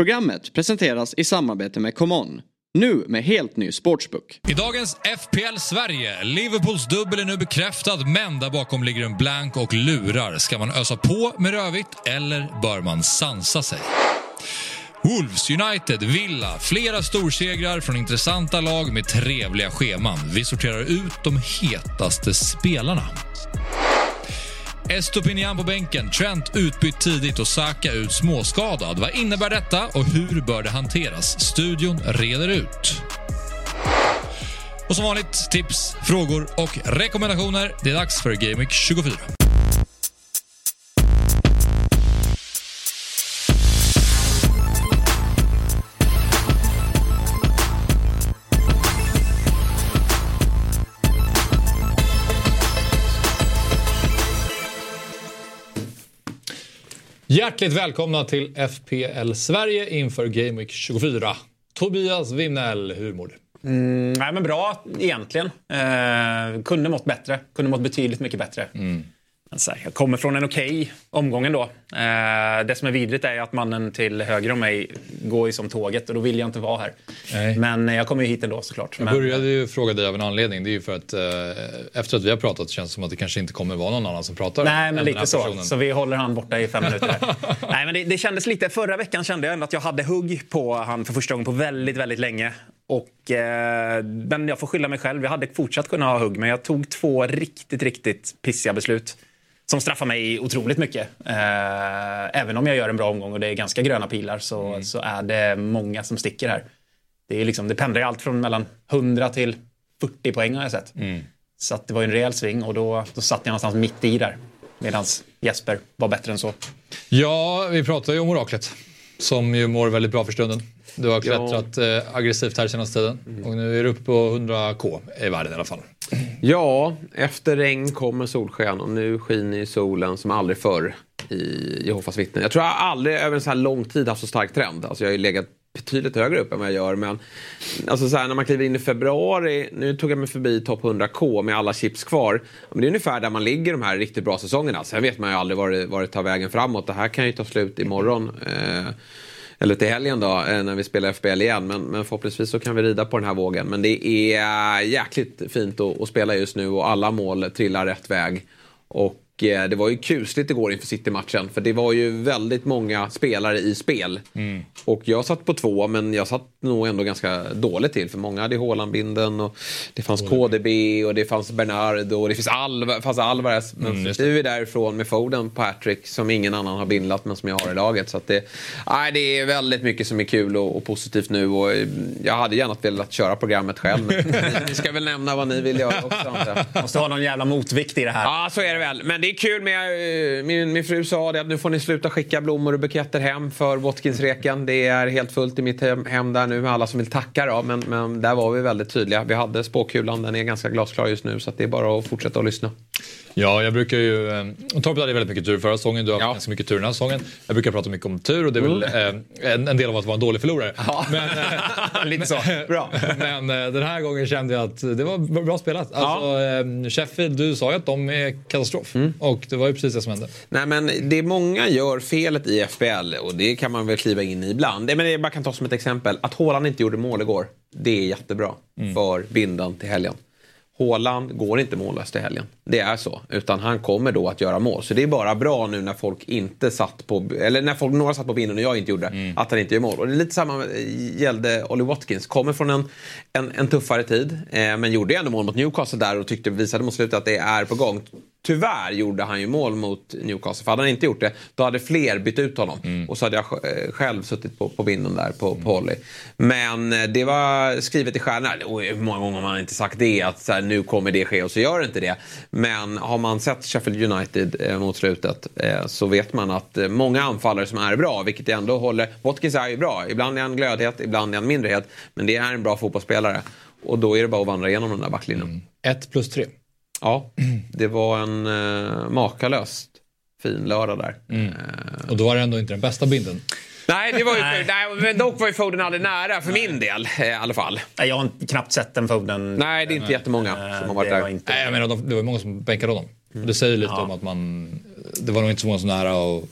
Programmet presenteras i samarbete med ComeOn. Nu med helt ny sportsbook. I dagens FPL Sverige, Liverpools dubbel är nu bekräftad men där bakom ligger en blank och lurar. Ska man ösa på med rödvitt, eller bör man sansa sig? Wolves, United, Villa, flera storsegrar från intressanta lag med trevliga scheman. Vi sorterar ut de hetaste spelarna. Estopinian på bänken, Trent utbytt tidigt och Saka ut småskadad. Vad innebär detta och hur bör det hanteras? Studion reder ut. Och som vanligt, tips, frågor och rekommendationer. Det är dags för Game Week 24. Hjärtligt välkomna till FPL Sverige inför Game Week 24. Tobias Winnell, hur mår du? Mm, nej, men bra egentligen. Eh, kunde mått bättre. Kunde mått betydligt mycket bättre. Mm. Alltså, jag kommer från en okej okay omgång ändå. Eh, det som är vidrigt är att mannen till höger om mig går ju som tåget och då vill jag inte vara här. Nej. Men jag kommer ju hit ändå såklart. Jag började ju fråga dig av en anledning. Det är ju för att eh, efter att vi har pratat känns det som att det kanske inte kommer vara någon annan som pratar. Nej, men lite så. Så vi håller han borta i fem minuter. Nej, men det, det kändes lite. Förra veckan kände jag ändå att jag hade hugg på han för första gången på väldigt, väldigt länge. Och, eh, men jag får skylla mig själv. Jag hade fortsatt kunnat ha hugg, men jag tog två riktigt, riktigt pissiga beslut som straffar mig otroligt mycket. Eh, även om jag gör en bra omgång och det är ganska gröna pilar så, mm. så är det många som sticker här. Det, är liksom, det pendlar allt från mellan 100 till 40 poäng har jag sett. Mm. Så det var en rejäl sving och då, då satt jag någonstans mitt i där. Medan Jesper var bättre än så. Ja, vi pratade ju om oraklet. Som ju mår väldigt bra för stunden. Du har klättrat ja. eh, aggressivt här senaste tiden. Mm. Och nu är du uppe på 100k i världen i alla fall. Ja, efter regn kommer solsken och nu skiner ju solen som aldrig förr i Jehovas vittnen. Jag tror jag aldrig över en så här lång tid haft så stark trend. Alltså jag har ju legat betydligt högre upp än vad jag gör. Men alltså så här, när man kliver in i februari, nu tog jag mig förbi topp 100k med alla chips kvar. Men det är ungefär där man ligger de här riktigt bra säsongerna. Sen vet man ju aldrig var det, var det tar vägen framåt. Det här kan ju ta slut imorgon. Eh, eller till helgen då eh, när vi spelar FBL igen. Men, men förhoppningsvis så kan vi rida på den här vågen. Men det är jäkligt fint att, att spela just nu och alla mål trillar rätt väg. Och det var ju kusligt igår inför City-matchen. För det var ju väldigt många spelare i spel. Mm. Och jag satt på två, men jag satt nog ändå ganska dåligt till. För många hade Haaland-binden och det fanns KDB och det fanns Bernard och det fanns, Alva, fanns Alvarez. Men mm, så är därifrån med Foden på hattrick som ingen annan har bindlat men som jag har i laget. Så att det, nej, det är väldigt mycket som är kul och, och positivt nu. Och eh, jag hade gärna velat köra programmet själv. Men ni ska väl nämna vad ni vill göra också. Måste ha någon jävla motvikt i det här. Ja, så är det väl. Men det är kul med, eh, min, min fru sa det att nu får ni sluta skicka blommor och buketter hem för Watkins-reken. Det är helt fullt i mitt hem, hem där nu med alla som vill tacka då. Men, men där var vi väldigt tydliga. Vi hade spåkulan, den är ganska glasklar just nu så det är bara att fortsätta att lyssna. Ja, jag brukar ju... Eh, Torpet hade väldigt mycket tur förra säsongen, du har haft ganska mycket tur den här säsongen. Jag brukar prata mycket om tur och det är väl mm. eh, en, en, del av att vara en dålig förlorare. Ja. Men, eh, Lite så, bra. men eh, den här gången kände jag att det var bra spelat. Alltså, ja. Eh, Sheffield, du sa ju att de är katastrof. Mm. Och det var ju precis det som hände. Nej, men det många gör felet i FBL, och det kan man väl kliva in i ibland. Men jag bara kan ta som ett exempel. Att Haaland inte gjorde mål igår, det är jättebra mm. för bindan till helgen. Håland går inte mållös till helgen. Det är så. Utan han kommer då att göra mål. Så det är bara bra nu när folk inte satt på, eller när folk, några satt på vinden och jag inte gjorde mm. att han inte gör mål. Och det är lite samma gällde Olly Watkins. Kommer från en, en, en tuffare tid. Eh, men gjorde ändå mål mot Newcastle där och tyckte, visade mot slutet att det är på gång. Tyvärr gjorde han ju mål mot Newcastle. För hade han inte gjort det, då hade fler bytt ut honom. Mm. Och så hade jag eh, själv suttit på, på vinden där på, mm. på Holly. Men eh, det var skrivet i stjärnorna. Hur många gånger har man inte sagt det? Att så här, nu kommer det ske och så gör det inte det. Men har man sett Sheffield United eh, mot slutet eh, så vet man att eh, många anfallare som är bra, vilket jag ändå håller... Watkins är ju bra. Ibland är han glödhet, ibland är han mindrehet. Men det är en bra fotbollsspelare. Och då är det bara att vandra igenom den där backlinjen. Mm. Ett plus tre. Ja, det var en eh, makalöst fin lördag där. Mm. Och då var det ändå inte den bästa bilden. Nej, det var ju, nej. men dock var ju Foden aldrig nära för min del eh, i alla fall. Jag har knappt sett den Foden. Nej, det är inte nej. jättemånga som har varit där. Inte... Nej, jag menar, det var många som bänkade honom. Mm. Det säger lite ja. om att man... Det var nog inte så många som nära att,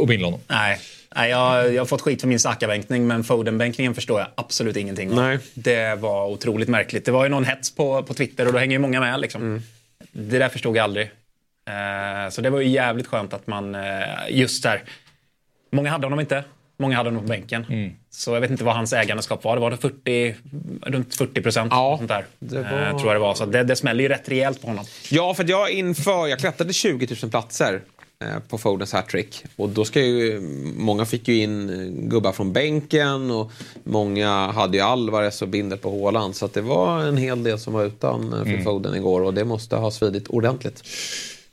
att binda honom. Nej. Nej, jag, jag har fått skit för min Saka-bänkning, men Foden-bänkningen förstår jag absolut ingenting av. Nej. Det var otroligt märkligt. Det var ju någon hets på, på Twitter och då hänger ju många med. Liksom. Mm. Det där förstod jag aldrig. Eh, så det var ju jävligt skönt att man eh, just där. Många hade honom inte. Många hade honom på bänken. Mm. Så jag vet inte vad hans ägandeskap var. Det var det 40, runt 40 procent. Ja, sånt där. det var- Eh, tror jag det var. Så det, det smäller ju rätt rejält på honom. Ja, för jag inför, jag klättrade 20 000 platser på Fodens hattrick. Och då ska ju, många fick ju in eh, gubbar från bänken och många hade ju Alvarez och binder på Håland. Så det var en hel del som var utan eh, för Foden igår och det måste ha svidit ordentligt.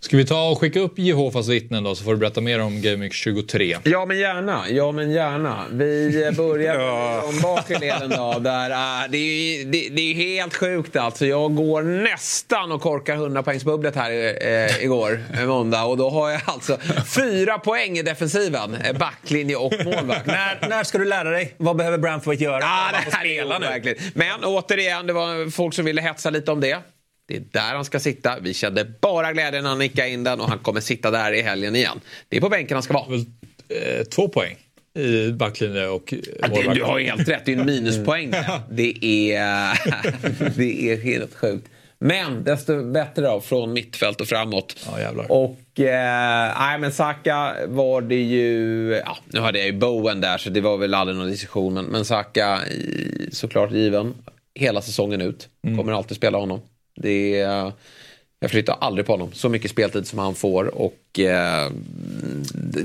Ska vi ta och skicka upp Jehovas vittnen då så får du berätta mer om Game Week 23. Ja men gärna, ja men gärna. Vi eh, börjar från bakre leden då. Där, äh, det, är, det, det är helt sjukt alltså. Jag går nästan och korkar 100 poängsbubblet här eh, igår, eh, måndag. Och då har jag alltså fyra poäng i defensiven. Backlinje och målvakt. När, när ska du lära dig? Vad behöver Brantford göra? Ja, Man det här är nu. Men återigen, det var folk som ville hetsa lite om det. Det är där han ska sitta. Vi kände bara glädje när han nickade in den och han kommer sitta där i helgen igen. Det är på bänken han ska vara. Eh, två poäng i backlinje och eh, Ja, det, målvakt. du har helt rätt, det är en minuspoäng där. Det är, det är helt sjukt. Men desto bättre då, från mittfält och framåt. Ja. Och eh, nej, men Saka var det ju... Ja, nu hade jag ju Bowen där så det var väl aldrig någon diskussion. Men, men Saka såklart given hela säsongen ut. Kommer alltid spela honom. Det är, jag flyttar aldrig på honom. Så mycket speltid som han får. Och eh,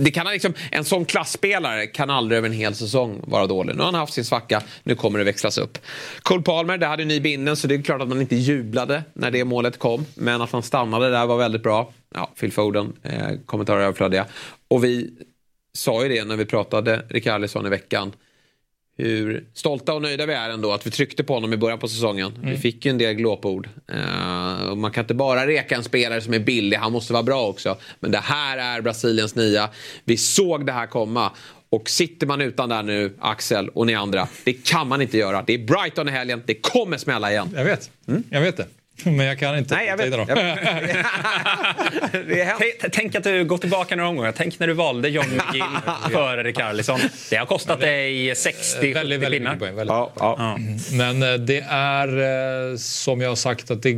det kan liksom, En sån klassspelare kan aldrig över en hel säsong vara dålig. Nu har han haft sin svacka, nu kommer det växlas upp. Cole Palmer, det hade ny binden så det är klart att man inte jublade när det målet kom. Men att han stannade där var väldigt bra. Ja, Phil Foden, eh, kommentarer överflödiga. Och vi sa ju det när vi pratade Rikardisson i veckan hur stolta och nöjda vi är ändå att vi tryckte på honom i början på säsongen. Vi fick ju en del glåpord. Och man kan inte bara reka en spelare som är billig, han måste vara bra också. Men det här är Brasiliens nia. Vi såg det här komma. Och sitter man utan där nu, Axel och ni andra, det kan man inte göra. Det är Brighton i helgen, det kommer smälla igen. Jag vet. Jag vet det. Men jag kan inte. Nej, jag vet. Jag vet. Tänk att du går tillbaka några omgångar. Tänk när du valde John McGill före Rikarlison. Det har kostat dig 60-70 Väldigt, väldigt pinnar. poäng. Väldigt. Ja, ja. Men eh, det är eh, som jag har sagt, att det,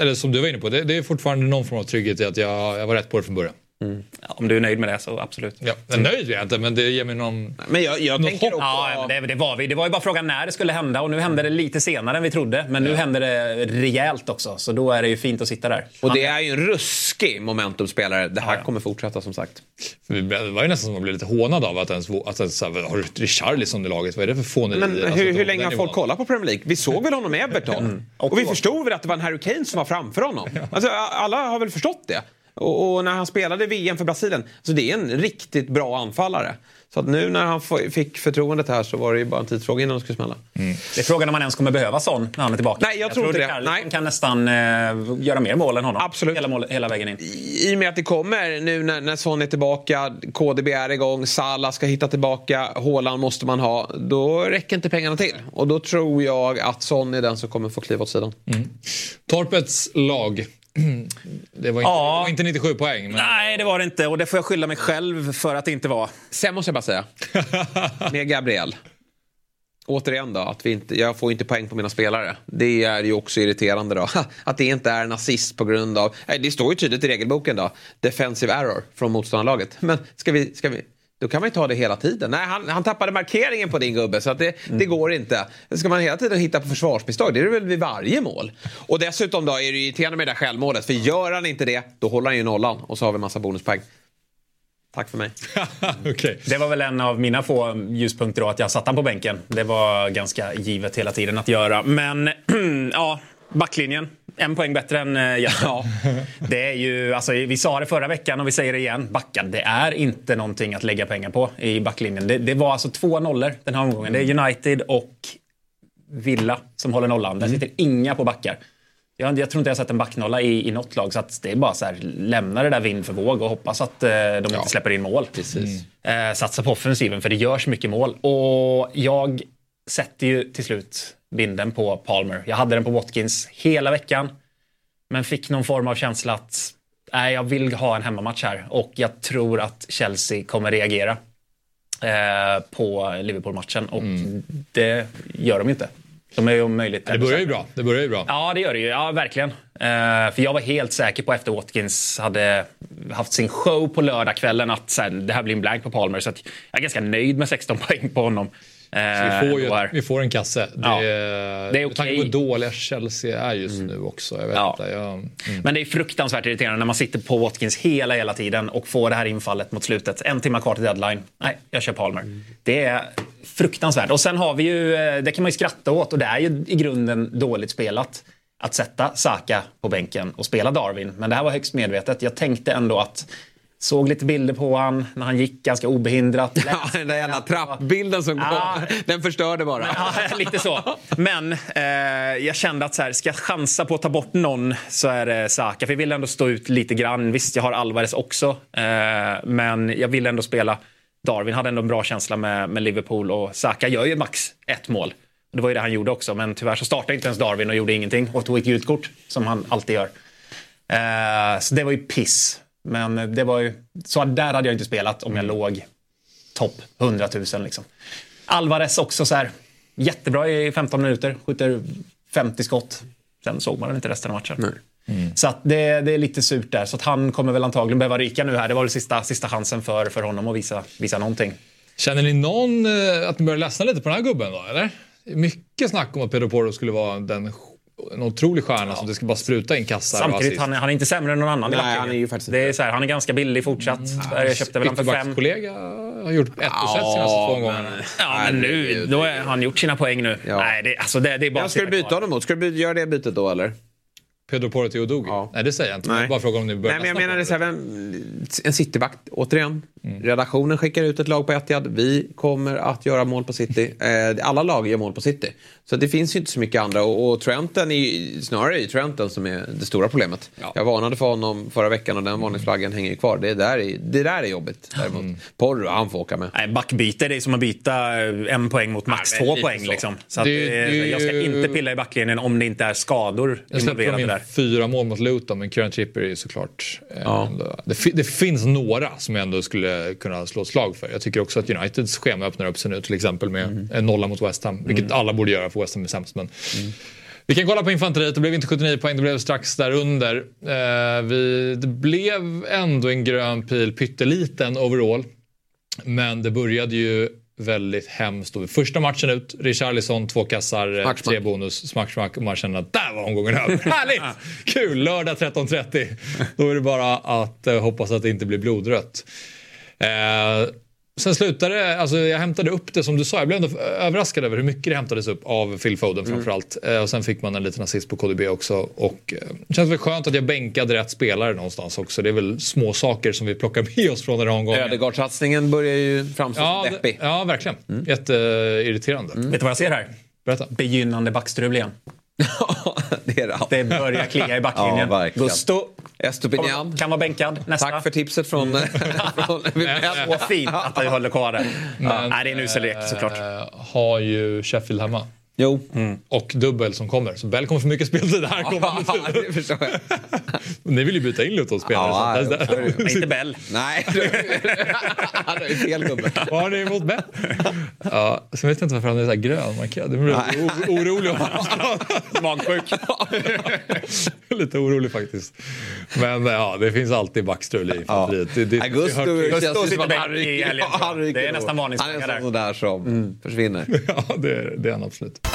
eller som du var inne på, det, det är fortfarande någon form av trygghet i att jag, jag var rätt på det från början. Ja, Om du är nöjd med det så absolut. Ja, nöjd är jag inte, men det ger mig någon... Men jag, jag tänker hopp. också... Ja, men det, det var vi. Det var ju bara frågan när det skulle hända och nu hände det lite senare än vi trodde. Men nu händer det rejält också, så då är det ju fint att sitta där. Och det är ju en ruskig momentumspelare. Det här kommer fortsätta som sagt. Det var ju nästan som att bli lite hånad av att ens, att ens har du Richarlison i laget? Vad är det för fånig... Men alltså, hur, på hur länge har folk kollat på Premier League? Vi såg väl honom i Everton? Och, vi förstod väl att det var en Harry Kane som var framför honom? Alltså, alla har väl förstått det? Och, och när han spelade VM för Brasilien, så det är en riktigt bra anfallare. Så att nu när han fick förtroendet här så var det ju bara en tidsfråga innan det skulle smälla. Det är frågan om man ens kommer behöva sån när han är tillbaka. Nej, jag tror inte det. Rikarlison Nej. kan nästan eh, göra mer mål än honom. Absolut. Hela, mål, hela vägen in. I och med att det kommer nu när, när Son är tillbaka, KDB är igång, Salah ska hitta tillbaka, Haaland måste man ha. Då räcker inte pengarna till. Och då tror jag att Son är den som kommer få kliva åt sidan. Torpets lag. Det var inte, Ja. det var inte 97 poäng. Men... Nej, det var det inte. Och det får jag skylla mig själv för att det inte var. Sen måste jag bara säga, med Gabriel. Återigen då, att vi inte, jag får inte poäng på mina spelare. Det är ju också irriterande då. Att det inte är en assist på grund av, det står ju tydligt i regelboken då, defensive error från motståndarlaget. Men ska vi, ska vi, då kan man ju ta det hela tiden. Nej, han, han tappade markeringen på din gubbe så att det, det går inte. Ska man hela tiden hitta på försvarsmisstag, det är det väl vid varje mål. Och dessutom då är det irriterande med det där självmålet, för gör han inte det, då håller han ju nollan och så har vi massa bonuspoäng. Tack för mig. Okej. Det var väl en av mina få ljuspunkter då, att jag satt han på bänken. Det var ganska givet hela tiden att göra. Men ja, backlinjen. En poäng bättre än uh, ja. Det är ju, alltså, Vi sa det förra veckan och vi säger det igen. Backar, det är inte någonting att lägga pengar på i backlinjen. Det, det var alltså två nollor den här omgången. Det är United och Villa som håller nollan. Där sitter inga på backar. Jag, jag tror inte jag har sett en backnolla i, i något lag. Så det är bara så här, lämna det där vind för våg och hoppas att eh, de inte släpper in mål. Precis. Eh, satsa på offensiven, för det görs mycket mål. Och jag sätter ju till slut binden på Palmer. Jag hade den på Watkins hela veckan. Men fick någon form av känsla att nej, jag vill ha en hemmamatch här. Och jag tror att Chelsea kommer reagera. eh, på Liverpool-matchen. Och det gör de ju inte. De är ju om möjligt... Det börjar ju bra. Det börjar ju bra. Ja, det gör det ju. Ja, verkligen. Eh, för jag var helt säker på efter Watkins hade haft sin show på lördagskvällen att så här, det här blir en blank på Palmer. Så jag är ganska nöjd med 16 poäng på honom. Eh, Vi får, ju, vi får en kasse. Det, Ja. är, Det är Med tanke på hur dåliga Chelsea är just nu också. Jag vet Ja. inte. Jag, mm. Men det är fruktansvärt irriterande när man sitter på Watkins hela, hela tiden och får det här infallet mot slutet. En timme kvar till deadline. Nej, jag kör Palmer. Det är fruktansvärt. Och sen har vi ju, eh, det kan man ju skratta åt och det är ju i grunden dåligt spelat att sätta Saka på bänken och spela Darwin. Men det här var högst medvetet. Jag tänkte ändå att Såg lite bilder på han när han gick ganska obehindrat. Ja, den där jävla trappbilden som Ja. kom, den förstörde bara. Ja, lite så. Men eh, jag kände att så här, ska jag chansa på att ta bort någon så är det Saka. För jag vill ändå stå ut lite grann. Visst, jag har Alvarez också. Eh, men jag vill ändå spela Darwin. Hade ändå en bra känsla med, med Liverpool och Saka gör ju max ett mål. Det var ju det han gjorde också. Men tyvärr så startade inte ens Darwin och gjorde ingenting. Och tog ett gult kort som han alltid gör. Eh, så det var ju piss. Men det var ju... Så där hade jag inte spelat om jag låg topp 100 000 liksom. Alvarez också så här jättebra i 15 minuter, skjuter 50 skott. Sen såg man den inte resten av matchen. Så att det, det är lite surt där. Så att han kommer väl antagligen behöva ryka nu här. Det var väl sista, sista chansen för, för honom att visa, visa någonting. Känner ni någon eh, att ni börjar ledsna lite på den här gubben då, eller? Mycket snack om att Pedro Porro skulle vara den, en otrolig stjärna som det ska bara spruta in kassar och Samtidigt, han, han är inte sämre än någon annan Nej, han är ju faktiskt det är så här, Han är ganska billig fortsatt. Jag köpte väl han för fem. Ytterbackskollega har gjort ett procent senaste två men- gångerna. Ja, men nu då är, har han gjort sina poäng nu. Ja. Nej, det, alltså det, det är bara Ja, ska du byta kvar. honom mot? Ska du göra det bytet då eller? Pedro Porro till Udogi? Ja. Nej, det säger jag inte. Nej. Bara fråga om ni börjar Nej, men jag menar det så här, vem, en cityback återigen. Redaktionen skickar ut ett lag på Etihad. Vi kommer att göra mål på City. Eh, alla lag gör mål på City. Så det finns ju inte så mycket andra. Och, och Trenten är snarare är ju Trenten som är det stora problemet. Jag varnade för honom förra veckan och den varningsflaggan hänger ju kvar. Det där är, det där är jobbigt däremot. Porro, han får åka med. Nej, backbyte det är som att byta eh, en poäng mot max Nej, två poäng. så. Liksom. Så att, det är jag ska inte pilla i backlinjen om det inte är skador Jag släppte involverade in där. fyra mål mot Luton, men Kieran Tripper är ju såklart... eh, Ja. ändå- Det, det finns några som jag ändå skulle kunna slå ett slag för. Jag tycker också att Uniteds schema öppnar upp sig nu, till exempel med Mm. en nolla mot West Ham. Vilket alla borde göra, för West Ham är sämst. Men Vi kan kolla på infanteriet, det blev inte 79 poäng, det blev strax därunder. Eh, vi, det blev ändå en grön pil, pytteliten overall. Men det började ju väldigt hemskt. då. Första matchen ut, Richarlison, två kassar, eh, Smack, tre bonus, smack, smack. Och man känner att där var omgången över. Härligt! Kul! Lördag 13.30. Då är det bara att eh, hoppas att det inte blir blodrött. Eh, sen slutade det, alltså jag hämtade upp det som du sa, jag blev ändå överraskad över hur mycket det hämtades upp av Phil Foden framförallt. Eh, och sen fick man en liten assist på KDB också. Och eh, det känns väl skönt att jag bänkade rätt spelare någonstans också. Det är väl små saker som vi plockar med oss från den här omgången. Ödegaard-satsningen börjar ju framstå Ja, som deppig. ja, verkligen. Jätteirriterande. Vet du vad jag ser här? Berätta. Begynnande backstrul igen. det är det. Det börjar klia i backlinjen. Ja, verkligen. Gusto Estopinian. kan vara bänkad. Nästa. Tack för tipset från... från Och fint att du håller kvar det. Nej, det är en usel lek såklart. Eh, har ju Sheffield hemma. Jo. Och dubbel som kommer. Så Bell kommer få mycket speltid här kommande Ja, det förstår jag. Ni vill ju byta in Luton-spelare. Ja, så. Men inte Bell. Nej, han har ju fel gubbe. Vad har ni emot Bell? Ja, sen vet jag inte varför han är så här grön markerad. Jag blir orolig. Magsjuk. lite orolig faktiskt. Men ja, det finns alltid backstrul i infanteriet. Det, det, Augusto det hör till- känns Gusto ju som sitter Ja, han ryker Det är nästan varningsflagga Han är där. en sån där som försvinner. Ja, det, är- det är han absolut.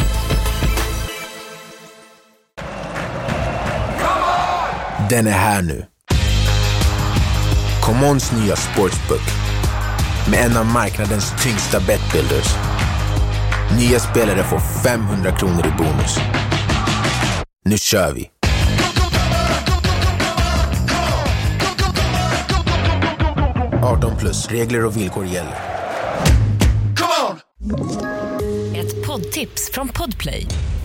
Den är här nu. Commons nya sportsbook med en av marknadens tyngsta betbuilders. Nya spelare får 500 kronor i bonus. Nu kör vi! –18 plus. Regler och villkor gäller. Ett poddtips från Podplay.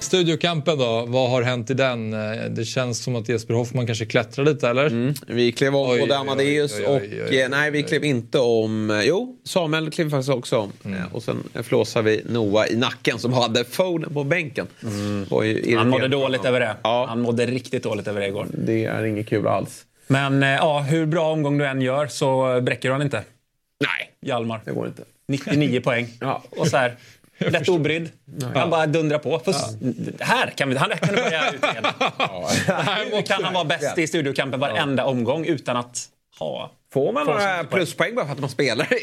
Studiokampen då, vad har hänt i den? Eh, Det känns som att Jesper Hoffman kanske klättrar lite eller? Vi klev om Oj, både Amadeus oj, oj, och... oj, oj, eh, Nej, vi klev inte om... eh, Jo, Samuel klev faktiskt också om. Mm. Och sen flåsade vi Noah i nacken som hade Foden på bänken. Ju Han mådde dåligt över det. Ja. Han mådde riktigt dåligt över det igår. Det är inget kul alls. Men ja, hur bra omgång du än gör så bräcker du han inte. Nej, Hjalmar. det går inte. 99 poäng. Ja. Och så här, lätt obrydd. Han bara dundrar på. För, Här kan vi, han kan du börja utreda. Hur kan han vara bäst i studiokampen varenda omgång utan att ha... Får man några pluspoäng bara för att man spelar i,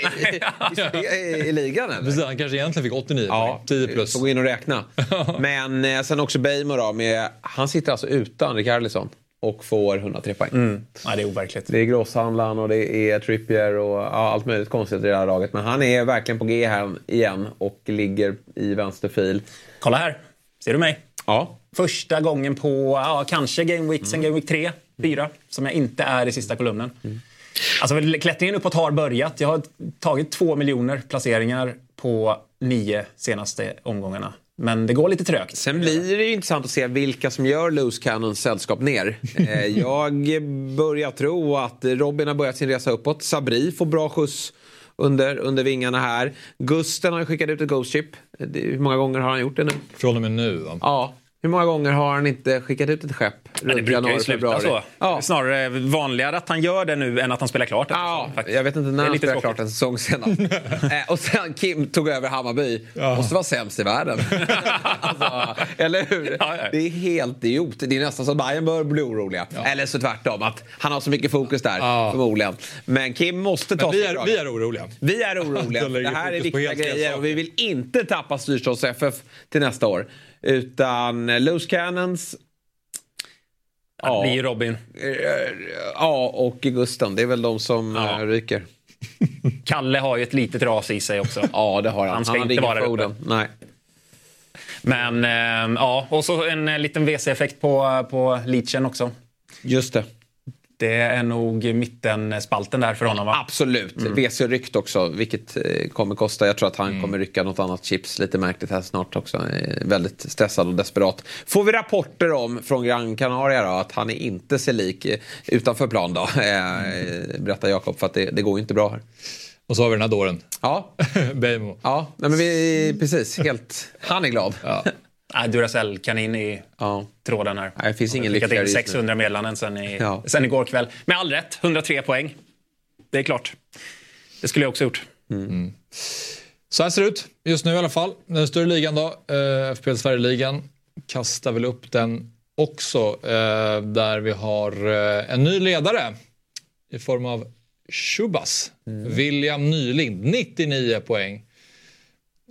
i, i, i ligan? Eller? Precis, han kanske egentligen fick 89 Ja, poäng. 10 plus. Får gå in och räkna. Men eh, sen också Beijmo då. Med, han sitter alltså utan Rikardisson och får 103 poäng. Nej, det är overkligt. Det är grosshandlaren och det är Trippier och ja, allt möjligt konstigt i det här laget. Men han är verkligen på G här igen och ligger i vänsterfil. Kolla här. Ser du mig? Ja, Första gången på ja, kanske Game Week sen Game Week 3, 4 som jag inte är i sista kolumnen. Alltså klättringen uppåt har börjat. Jag har tagit två miljoner placeringar på nio senaste omgångarna. Men det går lite trögt. Sen blir det ju intressant att se vilka som gör Loose Cannons sällskap ner. Eh, jag börjar tro att Robin har börjat sin resa uppåt. Sabri får bra skjuts under, under vingarna här. Gusten har skickat ut ett Ghost Chip. Hur många gånger har han gjort det nu? Från och med nu va? Ja. Hur många gånger har han inte skickat ut ett skepp Men det runt brukar ju sluta så. Ja. Snarare vanligare att han gör det nu än att han spelar klart. en Ja, säsong, faktiskt. jag vet inte när är han tråkigt. klart en säsong senast. eh, och sen Kim tog över Hammarby. Måste vara sämst i världen. alltså, eller hur? Ja, ja. Det är helt idiot. Det är nästan så att Bayern bör bli oroliga. Eller så tvärtom, att han har så mycket fokus där. Ja. Förmodligen. Men Kim måste ta Men vi sig är, vi är oroliga. Vi är oroliga. Det här är viktiga grejer och vi vill inte tappa Styrstads FF till nästa år. Utan Loose Cannons... Det blir Robin. eh, Ja, och Gusten. Det är väl de som Ja. eh, ryker. Kalle har ju ett litet ras i sig också. Ja, det har han. Han ska hade inte vara där. Nej. Men eh, ja, och så en liten WC-effekt på, på Leachen också. Just det. Det är nog mittenspalten där för honom va? Absolut. Mm. WC ryckt också, vilket eh, kommer kosta. Jag tror att han kommer rycka något annat chips lite märkligt här snart också. Väldigt stressad och desperat. Får vi rapporter om från Gran Canaria då, att han är inte sig lik eh, utanför plan då, eh, berättar Jakob, för att det, det går ju inte bra här. Och så har vi den här dåren. Ja, Beijmo. ja nej, men vi, precis. Helt, han är glad. Ja. Nej, Duracell-kanin i Ja. tråden här. Nej, det finns ingen lyckligare in just nu. 600 meddelanden sen, i, Ja. sen igår kväll. Med all rätt, 103 poäng. Det är klart. Det skulle jag också gjort. Så här ser det ut just nu i alla fall. Den större ligan då, eh, FPL Sverigeligan, kastar väl upp den också. Eh, där vi har eh, en ny ledare i form av Shubas. William Nylind, 99 poäng.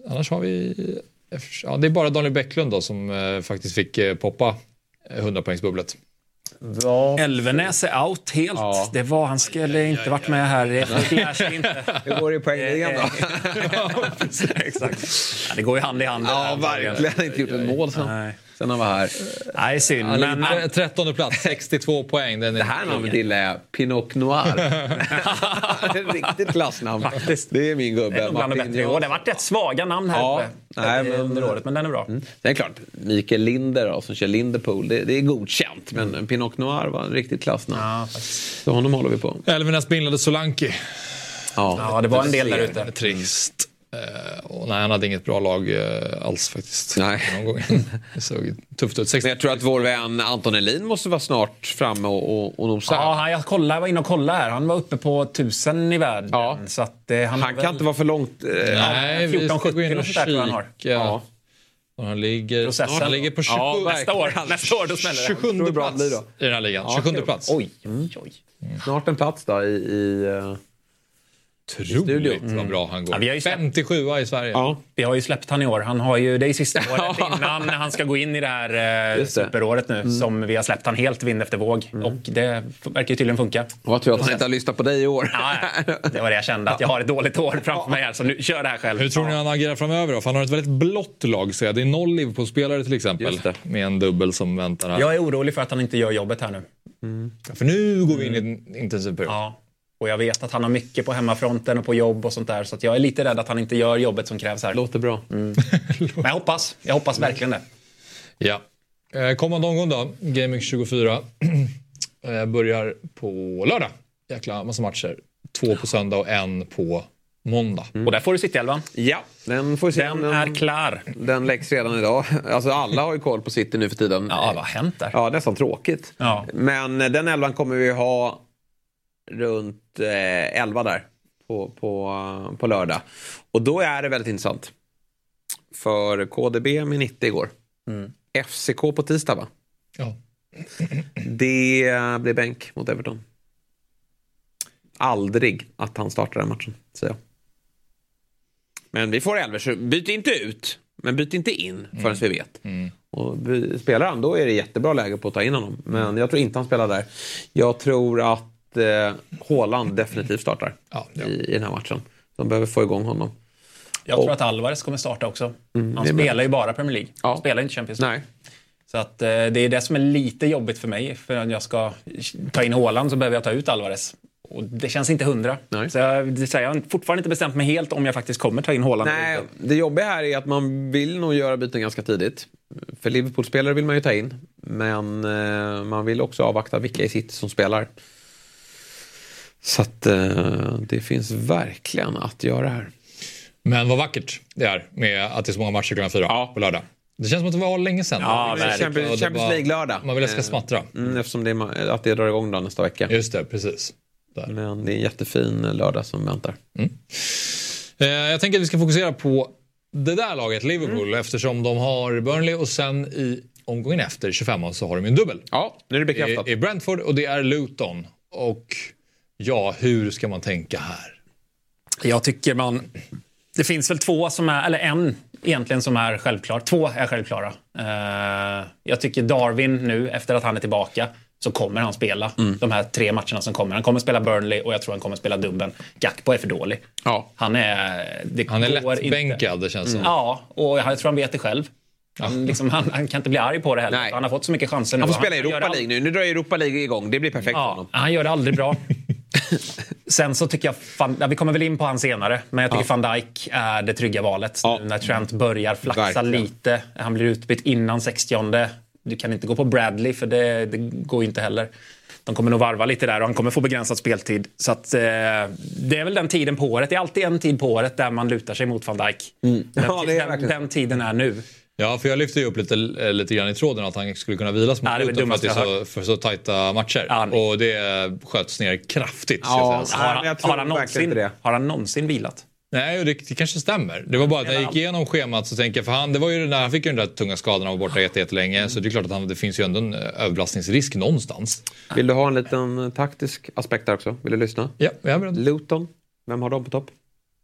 Annars har vi... Ja, det är bara Daniel Bäcklund då som eh, faktiskt fick eh, poppa 100 poängsbubblet. Elvenäs är out helt. Ja. Det var, han skulle inte varit med här. Det flashar inte. Hur går det i poängligan då? Exakt. Ja, det går ju hand i hand. Ja, verkligen. Inte gjort ett mål sen, Nej. Sen han var här. Nej, synd. Han Men, på 13 plats, 62 poäng. Den Det här namnet gillar jag. Pinot Noir. det är ett riktigt klassnamn. Faktiskt. Det är min gubbe. det är nog bland det Martin bättre. Jo, Jansson. det har varit rätt svaga namn här Ja, uppe. nej, men- under året, men den är bra. Det är klart, Mikael Linder då, som kör Linderpool, det, det är godkänt. Men Pinot Noir var en riktigt klassnamn. Ja. Så honom håller vi på. Elvenas bindlade Solanki. ja, det var en del där ute. Trist. Eh, och nej, han hade inget bra lag eh, alls faktiskt. Nej. Någon gång. Det såg tufft ut. Men 60. jag tror att vår vän Anton Elin måste vara snart framme och, och, och nosa. Ja, han, jag, kollade, jag var inne och kollade här. Han var uppe på tusen i världen. Ja. Så att, eh, han Han kan väl- inte vara för långt. Eh, Nej, vi ska 14-70 gå in och och sånt där tror jag han har. kika. ja. Och han ligger, Processen. han ligger på 27, Ja, Nästa år, nästa år då smäller det. 27 Tror det bra plats då. i den här ligan. 27 plats. Oj, oj, oj. Snart en plats då i... i eh, Otroligt vad bra han går. Ja, vi har ju släppt- 57 i Sverige. ja. Vi har ju släppt han i år. Han har ju, det är sista året innan han ska gå in i det här eh, superåret nu som vi har släppt han helt vind efter våg. Och det verkar ju tydligen funka. Vad tur att han inte har lyssnat på dig i år. Ja, det var det jag kände, att jag har ett dåligt år framför mig här, så nu kör det här själv. Hur tror ni han agerar framöver då? För han har ett väldigt blått lag ser jag. Det är noll Liverpool-spelare till exempel. Med en dubbel som väntar här. Jag är orolig för att han inte gör jobbet här nu. För nu går vi in i en intensiv period. Ja. Och jag vet att han har mycket på hemmafronten och på jobb och sånt där. Så att jag är lite rädd att han inte gör jobbet som krävs här. Låter bra. Men jag hoppas. Jag hoppas verkligen det. Ja. Eh, Kommande omgång då, Gaming 24. eh, börjar på lördag. Jäkla massa matcher. Två på söndag och en på måndag. Och där får du City-elvan. Ja, den får om Den är klar. Den läggs redan idag. Alltså alla har ju koll på City nu för tiden. Ja, vad har hänt där? Ja, nästan tråkigt. Ja. Men den elvan kommer vi ha runt eh, 11 där på, på, på lördag. Och då är det väldigt intressant. För KDB med 90 igår. FCK på tisdag va? Ja. Det blir bänk mot Everton. Aldrig att han startar den matchen, säger jag. Men vi får elver, så byt inte ut. Men byt inte in förrän vi vet. Och by- spelar han, då är det jättebra läge på att ta in honom. Men jag tror inte han spelar där. Jag tror att eh, Haaland definitivt startar Ja, ja. I, i den här matchen. De behöver få igång honom. Jag tror att Alvarez kommer starta också. Han det är spelar ju bara Premier League. Ja. Han spelar inte Champions League. Nej. Så att, eh, det är det som är lite jobbigt för mig. För att jag ska ta in Haaland så behöver jag ta ut Alvarez. Och det känns inte hundra. Nej. Så jag, jag har fortfarande inte bestämt mig helt om jag faktiskt kommer ta in Haaland. eller Nej, det jobbiga här är att man vill nog göra byten ganska tidigt. För Liverpool-spelare vill man ju ta in. Men eh, man vill också avvakta vilka i City som spelar. Så att eh, det finns verkligen att göra här. Men vad vackert det är med att det är så många matcher klockan fyra Ja. på lördag. Det känns som att det var länge sedan. Ja, Det. Champions, League-lördag. Man vill att det ska smattra. Mm, eftersom det är, att det drar igång då nästa vecka. Just det, precis. Där. Men det är en jättefin lördag som väntar. Eh, jag tänker att vi ska fokusera på det där laget, Liverpool, eftersom de har Burnley och sen i omgången efter, 25 så har de en dubbel. Ja, nu är det bekräftat. I, I Brentford och det är Luton. Och ja, hur ska man tänka här? Jag tycker man... Det finns väl två som är, eller en egentligen som är självklar. Två är självklara. Eh, jag tycker Darwin nu, efter att han är tillbaka, så kommer han spela de här tre matcherna som kommer. Han kommer spela Burnley och jag tror han kommer spela dubben. Gakpo är för dålig. Ja. Han är... Det Han är går inte. lättbänkad, det känns som. Ja, och jag tror han vet det själv. Han, liksom, han, han kan inte bli arg på det heller. Nej. Han har fått så mycket chanser nu. Han får spela i Europa League nu. Nu drar Europa League igång. Det blir perfekt för Ja, honom. han gör det aldrig bra. Sen så tycker jag, fan, ja, vi kommer väl in på han senare, men jag tycker van Dijk är det trygga valet. Ja. Nu när Trent börjar flaxa Verkligen. lite. Han blir utbytt innan 60 Du kan inte gå på Bradley, för det, det går inte heller. De kommer nog varva lite där och han kommer få begränsad speltid. Så att, eh, det är väl den tiden på året. Det är alltid en tid på året där man lutar sig mot van Dijk. Den, Ja, den, den tiden är nu. Ja, för jag lyfte ju upp lite, eh, lite grann i tråden att han skulle kunna vilas mot Luton för att det är så, för så tajta matcher. Ja, och det sköts ner kraftigt. Ja, jag. Nej, Har jag har, han någonsin, det. har han någonsin vilat? Nej, det, det kanske stämmer. Det var bara att när jag gick igenom schemat så tänker jag, för han, det var ju den där, han fick ju den där tunga skadan och var borta jätte- jättelänge. Så det är klart att han, det finns ju ändå en eh, överbelastningsrisk någonstans. Vill du ha en liten taktisk aspekt där också? Vill du lyssna? Ja, jag är beredd. Luton, vem har de på topp?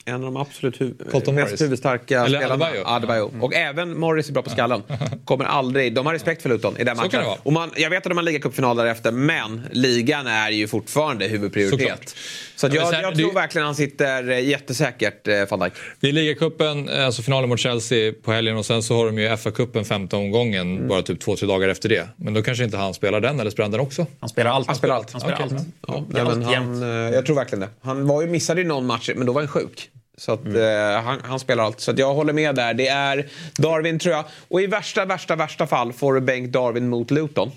En av de absolut hu- Colton mest Morris. huvudstarka Eller spelarna. Adebayo. Adebayo. Och även Morris är bra på skallen. Kommer aldrig, de har respekt för Luton i den Så matchen. det. Och man, jag vet att de har ligacupfinal därefter, men ligan är ju fortfarande huvudprioritet. Såklart. Så men jag, sen- jag det- tror verkligen han sitter eh, jättesäkert, eh, van Dijk. Det är ligacupen, eh, alltså finalen mot Chelsea på helgen och sen så har de ju FA-cupen femte omgången Mm. bara typ två, tre dagar efter det. Men då kanske inte han spelar den eller spelar han den också. Han spelar allt. Han spelar allt. Han spelar Okej. allt. Ja, Det men allt han, eh, jag tror verkligen det. Han var ju, missade ju någon match, men då var han sjuk. Så att, eh, han, han spelar allt. Så att jag håller med där. Det är Darwin tror jag. Och i värsta, värsta, värsta fall får du bänk Darwin mot Luton.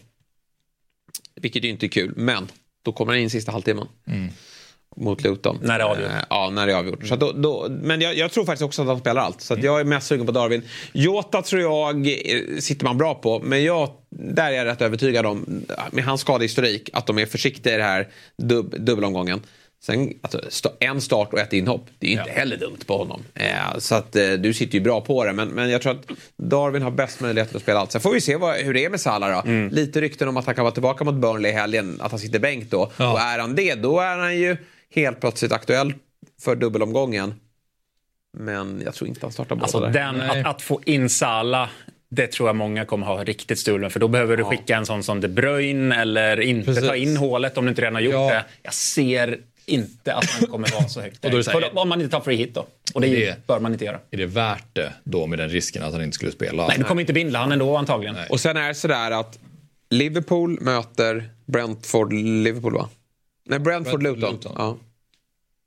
Vilket ju inte är kul, men då kommer han in sista halvtimmen. Mot Luton. När det är avgjort. Eh, ja, när det är avgjort. Så då, då, men jag, jag tror faktiskt också att han spelar allt. Så att jag är mest sugen på Darwin. Jota tror jag eh, sitter man bra på. Men jag, där är jag rätt övertygad om, med hans skadehistorik, att de är försiktiga i det här dub, dubbelomgången. Sen, alltså, en start och ett inhopp, det är inte heller dumt på honom. Eh, så att eh, du sitter ju bra på det. Men, men jag tror att Darwin har bäst möjlighet att spela allt. Sen får vi se vad, hur det är med Salah då. Lite rykten om att han kan vara tillbaka mot Burnley i helgen, att han sitter bänk då. Och är han det, då är han ju helt plötsligt aktuell för dubbelomgången. Men jag tror inte han startar båda Alltså där. den, att, att få in Salah, det tror jag många kommer ha riktigt strul med. För då behöver du skicka en sån som De Bruyne eller inte Precis. ta in hålet om du inte redan har gjort Ja. det. Jag ser inte att han kommer vara så högt. Och då är det så här- För om man inte tar free hit då. Och det, Det- bör man inte göra. Är det värt det då med den risken att han inte skulle spela? Nej, du kommer inte binda han ändå antagligen. Och sen är det sådär att Liverpool möter Brentford, Liverpool va? Nej, Brentford, Brentford, Luton. Luton. Ja.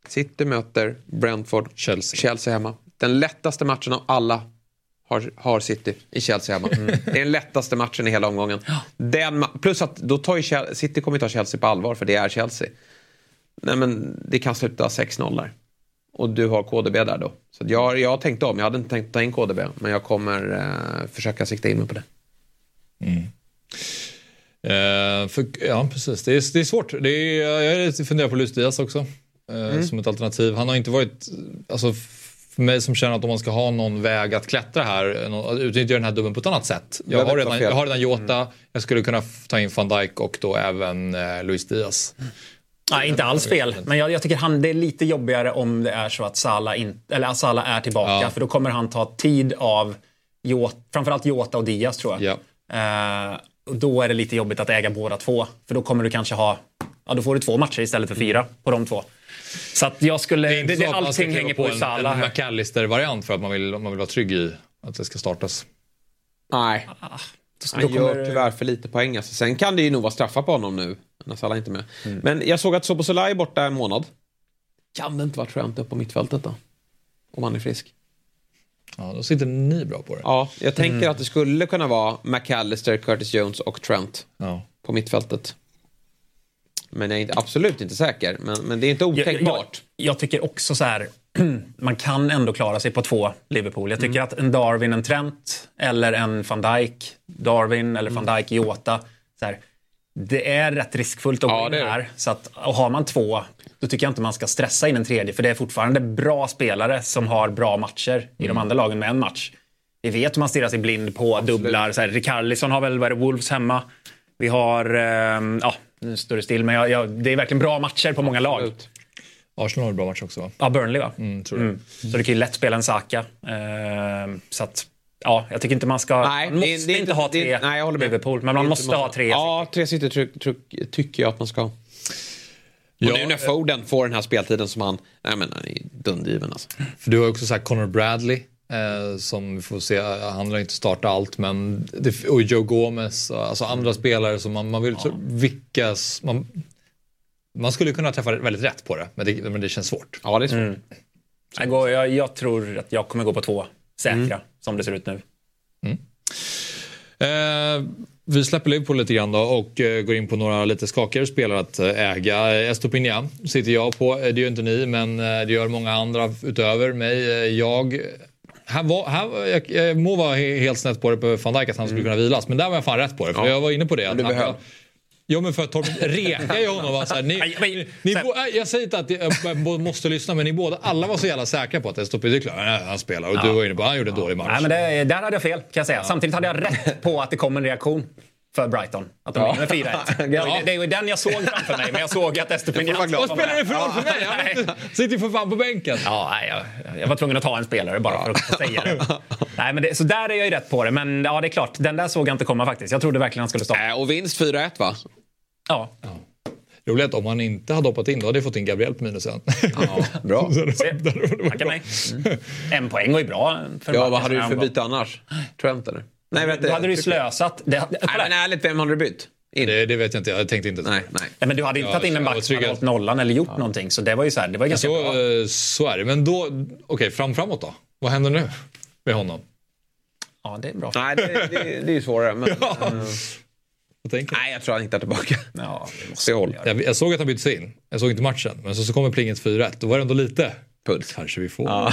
City möter Brentford, Chelsea. Chelsea hemma. Den lättaste matchen av alla har, har City i Chelsea hemma. Mm. Det är den lättaste matchen i hela omgången. Den, plus att då tar ju Chel- City kommer ta Chelsea på allvar för det är Chelsea. Nej men det kan sluta 6-0 där. Och du har KDB där då. Så jag, jag har tänkt om, jag hade inte tänkt ta in KDB. Men jag kommer eh, försöka sikta in mig på det. Eh, för, ja, precis. Det är, det är svårt. Det är, jag funderar på Luis Diaz också. Eh, Som ett alternativ. Han har inte varit... Alltså, för mig som känner att om man ska ha någon väg att klättra här, att utnyttja den här dubben på ett annat sätt. Jag har, redan, jag har redan Jota, jag skulle kunna ta in van Dijk och då även eh, Luis Diaz. Nej, inte alls fel. Men jag, jag tycker han, det är lite jobbigare om det är så att Salah, in, eller att Salah är tillbaka. Ja. För då kommer han ta tid av Jota, framförallt Jota och Diaz tror jag. Ja. Eh, och då är det lite jobbigt att äga båda två. För då kommer du kanske ha, ja då får du två matcher istället för fyra på de två. Så att jag skulle, det, inte det, så att allting hänger på, en, Salah. en här. McAllister-variant för att man vill, man vill vara trygg i att det ska startas. Nej, Då han kommer gör tyvärr för lite poäng. Alltså. Sen kan det ju nog vara straffar på honom nu. När Salah inte är med. Mm. Men jag såg att Sobosolai är borta en månad. Kan det inte vara Trent upp på mittfältet då? Om han är frisk. Ja, då sitter ni bra på det. Ja, jag tänker att det skulle kunna vara McAllister, Curtis Jones och Trent Ja. på mittfältet. Men jag är inte, absolut inte säker. Men, men det är inte Jag, jag, otänkbart. jag tycker också så här, man kan ändå klara sig på två Liverpool. Jag Mm. tycker att en Darwin, en Trent eller en van Dijk, Darwin eller Mm. van Dijk, Jota. Så här, det är rätt riskfullt att Ja, gå in det är det. här. Så att, och har man två, då tycker jag inte man ska stressa in en tredje. För det är fortfarande bra spelare som har bra matcher i Mm. de andra lagen med en match. Vi vet hur man stirrar sig blind på dubblar. Så här, Rikarlison har väl, det, Wolves hemma. Vi har, ehm, ja, nu står det still, men jag, jag, det är verkligen bra matcher på många lag. Absolut. Arsenal har en bra match också va? Ja, Burnley va? Mm, tror. Mm. Så det kan ju lätt spela en Saka. Ehm, så att, ja, jag tycker inte man ska... Nej, man det- måste det är inte ha det- tre nej, jag håller med. Liverpool, men Det man inte måste ha tre. Ja, tre City tryck, tryck, tycker jag att man ska ha. Och Ja, nu när Foden får den här speltiden som han... Nej men han är dundergiven alltså. För du har också sagt Conor Bradley. Eh, som vi får se, han lär inte starta allt men det, och Joe Gomez, alltså andra spelare som man, man vill så, vickas, man, man skulle kunna träffa väldigt rätt på det men det, men det känns svårt. Ja, det är svårt. Jag, går, jag, jag tror att jag kommer gå på två säkra, Mm. Som det ser ut nu. Eh, vi släpper Liverpool lite grann då och eh, går in på några lite skakigare spelare att eh, äga. Estopinian sitter jag på, Eh, det gör inte ni men eh, det gör många andra utöver mig. Eh, Jag här var, här, jag, jag må vara he- helt snett på det på van Dijk att han skulle kunna vilas men där var jag fan rätt på det för Mm. Ja. jag var inne på det. Att han- Ja men för att Torben rekade ju honom. Var så här, ni, ni, ni, bo- jag säger inte att jag måste lyssna men ni båda, alla var så jävla säkra på att Estopinian, det är klart, nej, han spelar och du var inne på han gjorde en dålig match. Nej, men det, där hade jag fel, kan jag säga. Samtidigt hade jag rätt på att det kom en reaktion för Brighton. Att de vinner med 4-1. Ja. Det, det är ju den jag såg framför mig, men jag såg att glad. Vad spelar det för roll för mig? Inte- sitter ju för fan på bänken. Ja, nej, jag, jag var tvungen att ta en spelare bara för att säga det. Nej, men det. Så där är jag ju rätt på det. Men ja, det är klart, den där såg jag inte komma faktiskt. Jag trodde verkligen han skulle starta. Äh, och vinst 4-1 va? Ja, Roligt att om han inte hade hoppat in då hade jag fått in Gabriel på minusen. Bra. tackar mig. Mm. En poäng var ju bra. För Ja, vad hade du för var- byte annars? Trent eller? Nej, vet Då hade du ju slösat. Det, Nej, men ärligt, vem hade du bytt? In. Det, det vet jag inte, jag tänkte inte så. Nej, nej. Nej, men du hade inte Ja, tagit in en back som hade hållit nollan eller gjort någonting. Så det var ju så här, det var ganska bra. Så, eh, så är det. Men då, okej, fram framåt då? Vad händer nu med honom? Ja, det är bra. Nej, det, det, det är ju svårare. Men, Ja. Jag, tänker. nej, jag tror han hittar tillbaka. Ja, det måste jag. Jag, jag såg att han byttes in. Jag såg inte matchen. Men så, så kommer plinget 4-1. Då var det ändå lite. Puls. Kanske vi får.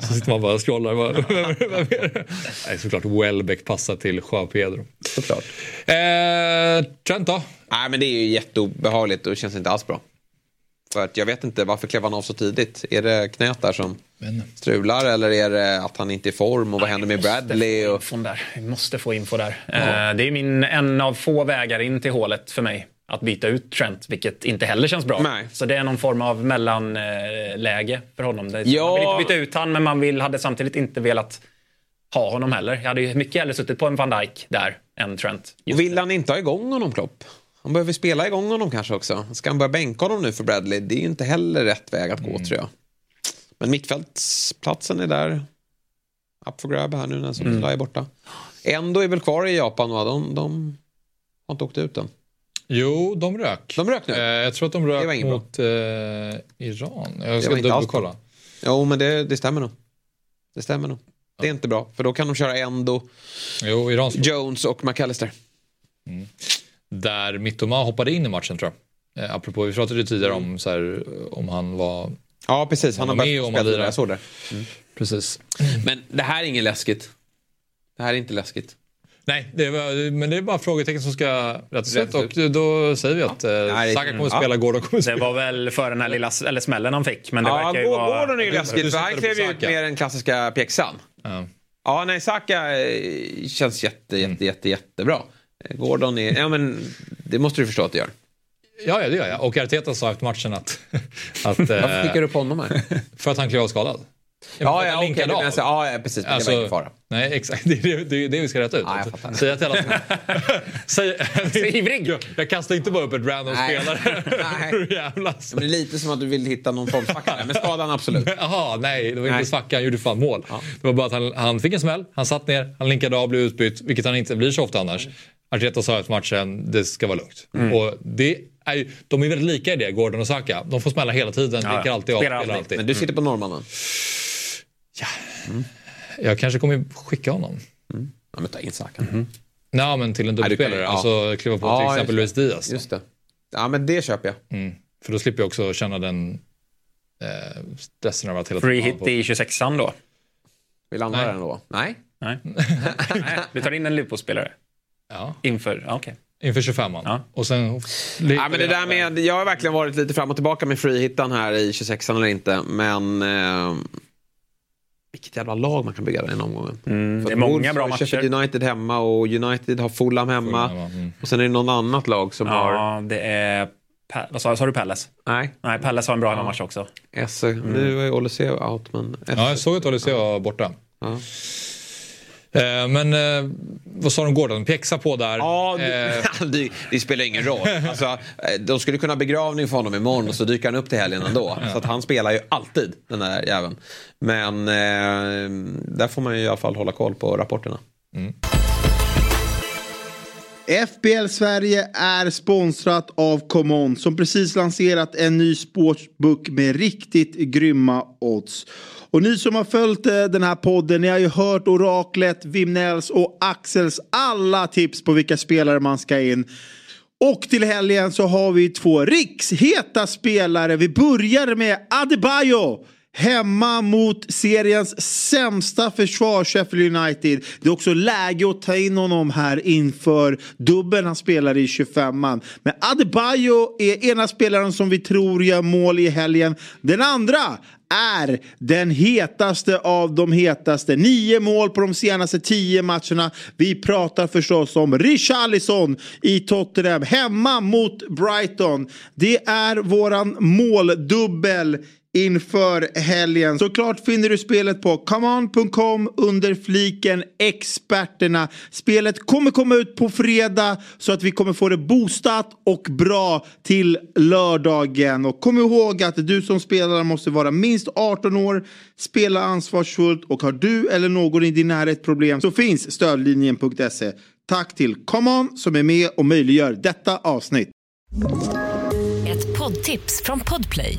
så sitter man bara och scrollar. Vad, vem, vem är det? Nej, såklart Welbeck passar till Joao Pedro. Såklart. Eh, Trent då? Nej, men det är ju jätteobehagligt och känns inte alls bra. För att jag vet inte, varför klev han av så tidigt? Är det knät där som Men, strular eller är det att han inte är i form och vad händer med Bradley? Och... Där. Vi måste få info där. Eh, det är min, en av få vägar in till hålet för mig. Att byta ut Trent, vilket inte heller känns bra. Nej. Så det är någon form av mellanläge för honom. Det, Ja. Man vill inte byta ut han, men man vill, hade samtidigt inte velat ha honom heller. Jag hade ju mycket hellre suttit på en van Dijk där än Trent. Och vill han inte ha igång honom, Klopp? Han behöver spela igång honom kanske också. Ska han börja bänka honom nu för Bradley? Det är ju inte heller rätt väg att gå, tror jag. Men mittfältsplatsen är där. Up for grab här nu när Soboslaj är borta. Ändå är väl kvar i Japan, va? De, de har inte åkt ut än. Jo, de rök. De rök nu? Eh, jag tror att de rök mot eh, Iran. Jag ska alls dubbelkolla. Jo, men det, det stämmer nog. Det stämmer nog. Det är inte bra, för då kan de köra Endo, Jo, Iran slog. Jones och McAllister. Där Mittoma hoppade in i matchen tror jag. Eh, apropå, vi pratade ju tidigare om, så här, om han var... Ja, precis. Han har Han med börjat spela. Jag såg det. Precis. Men det här är inget läskigt. Det här är inte läskigt. Nej, det var, men det är bara frågetecken som ska rättas ut. Och då säger vi att eh, Nej, Saka kommer ja. spela, Gordon kommer Det spela. var väl för den här lilla eller smällen han fick. Men det Ja, verkar ju vara... Gordon är ju läskigt, för han klev ju ut med den klassiska pjäxan. Ja. Ja, nej, Saka eh, känns jätte, jätte, jätte, jättebra. Eh, Gordon är... Ja, men det måste du förstå att det gör. Ja, ja, det gör jag. Och Arteta sa efter matchen att... att Varför eh, skickar du upp honom här? för att han klev av skadad. Ja, ja, linkade du menar så- ja, ja, precis. Men det Alltså, var ingen fara. Nej, exakt. Det är det, det, är det vi ska rätta ut. Ja, jag fattar. Säga till alla Säg, ivrig. Jag, jag kastar inte bara upp ett random Nej. spelare. Nej. Jävlas. Men det är lite som att du vill hitta någon formsvacka där. Men skadan absolut. Jaha, nej, det var inte svacka. Han gjorde fan mål. Det var bara att han, han fick en smäll, han satt ner, han linkade av, blev utbytt, vilket han inte blir så ofta annars. Arteta sa efter matchen, det ska vara lugnt. Mm. Och det är ju, de är väldigt lika i det, Gordon och Saka. De får smälla hela tiden, Ja, linkar alltid av, spelar alltid. alltid. Men du sitter på norrmannen. Jag kanske kommer skicka honom. Ja, men ta in Saka. Nej, men till en dubbelspelare. ja. Alltså kliva på Ja, till exempel. Luis Diaz. Just det. Ja, men det köper jag. Mm. För då slipper jag också känna den eh, stressen av att hela Free hit på- i 26an då? Vill andra Nej. den då? Nej. Nej. Du tar in en Liverpool-spelare Ja, inför... ja, Okej. inför 25an. Ja. Och sen... Ja, men det där med, jag har verkligen varit lite fram och tillbaka med freehittan här i 26an eller inte. Men eh, vilket jävla lag man kan bygga den omgången. Mm, det är många Wolves bra har Sheffield matcher. United hemma och United har Fulham hemma. Fulham mm. Och sen är det någon annat lag som har... Ja, det är... Pa- vad sa, sa du Palace? Nej, Nej, Palace har en bra hemmamatch också. Esse. Nu är Olyseo out men... Esse. Ja, jag såg att Olysee var borta. Ja. Eh, men eh, vad sa de Gordon? Pjäxa på där. Ja, Eh, det, det, spelar ingen roll. Alltså, de skulle kunna ha begravning för honom imorgon och så dyker han upp till helgen ändå. Så att han spelar ju alltid, den där jäveln. Men där får man ju i alla fall hålla koll på rapporterna. FBL Sverige är sponsrat av ComeOn som precis lanserat en ny sportsbook med riktigt grymma odds. Och ni som har följt eh, den här podden, ni har ju hört oraklet, Vimnells och Axels alla tips på vilka spelare man ska in. Och till helgen så har vi två riksheta spelare. Vi börjar med Adebayo. Hemma mot seriens sämsta försvar, Sheffield United. Det är också läge att ta in honom här inför dubbeln han spelar i 25an. Men Adebayo är ena spelaren som vi tror gör mål i helgen. Den andra är den hetaste av de hetaste. Nio mål på de senaste tio matcherna. Vi pratar förstås om Richarlison i Tottenham hemma mot Brighton. Det är våran måldubbel inför helgen. Såklart finner du spelet på comeon.com under fliken experterna. Spelet kommer komma ut på fredag så att vi kommer få det boostat och bra till lördagen. Och kom ihåg att du som spelare måste vara minst 18 år, spela ansvarsfullt och har du eller någon i din närhet problem så finns stödlinjen.se. Tack till ComeOn som är med och möjliggör detta avsnitt. Ett poddtips från Podplay.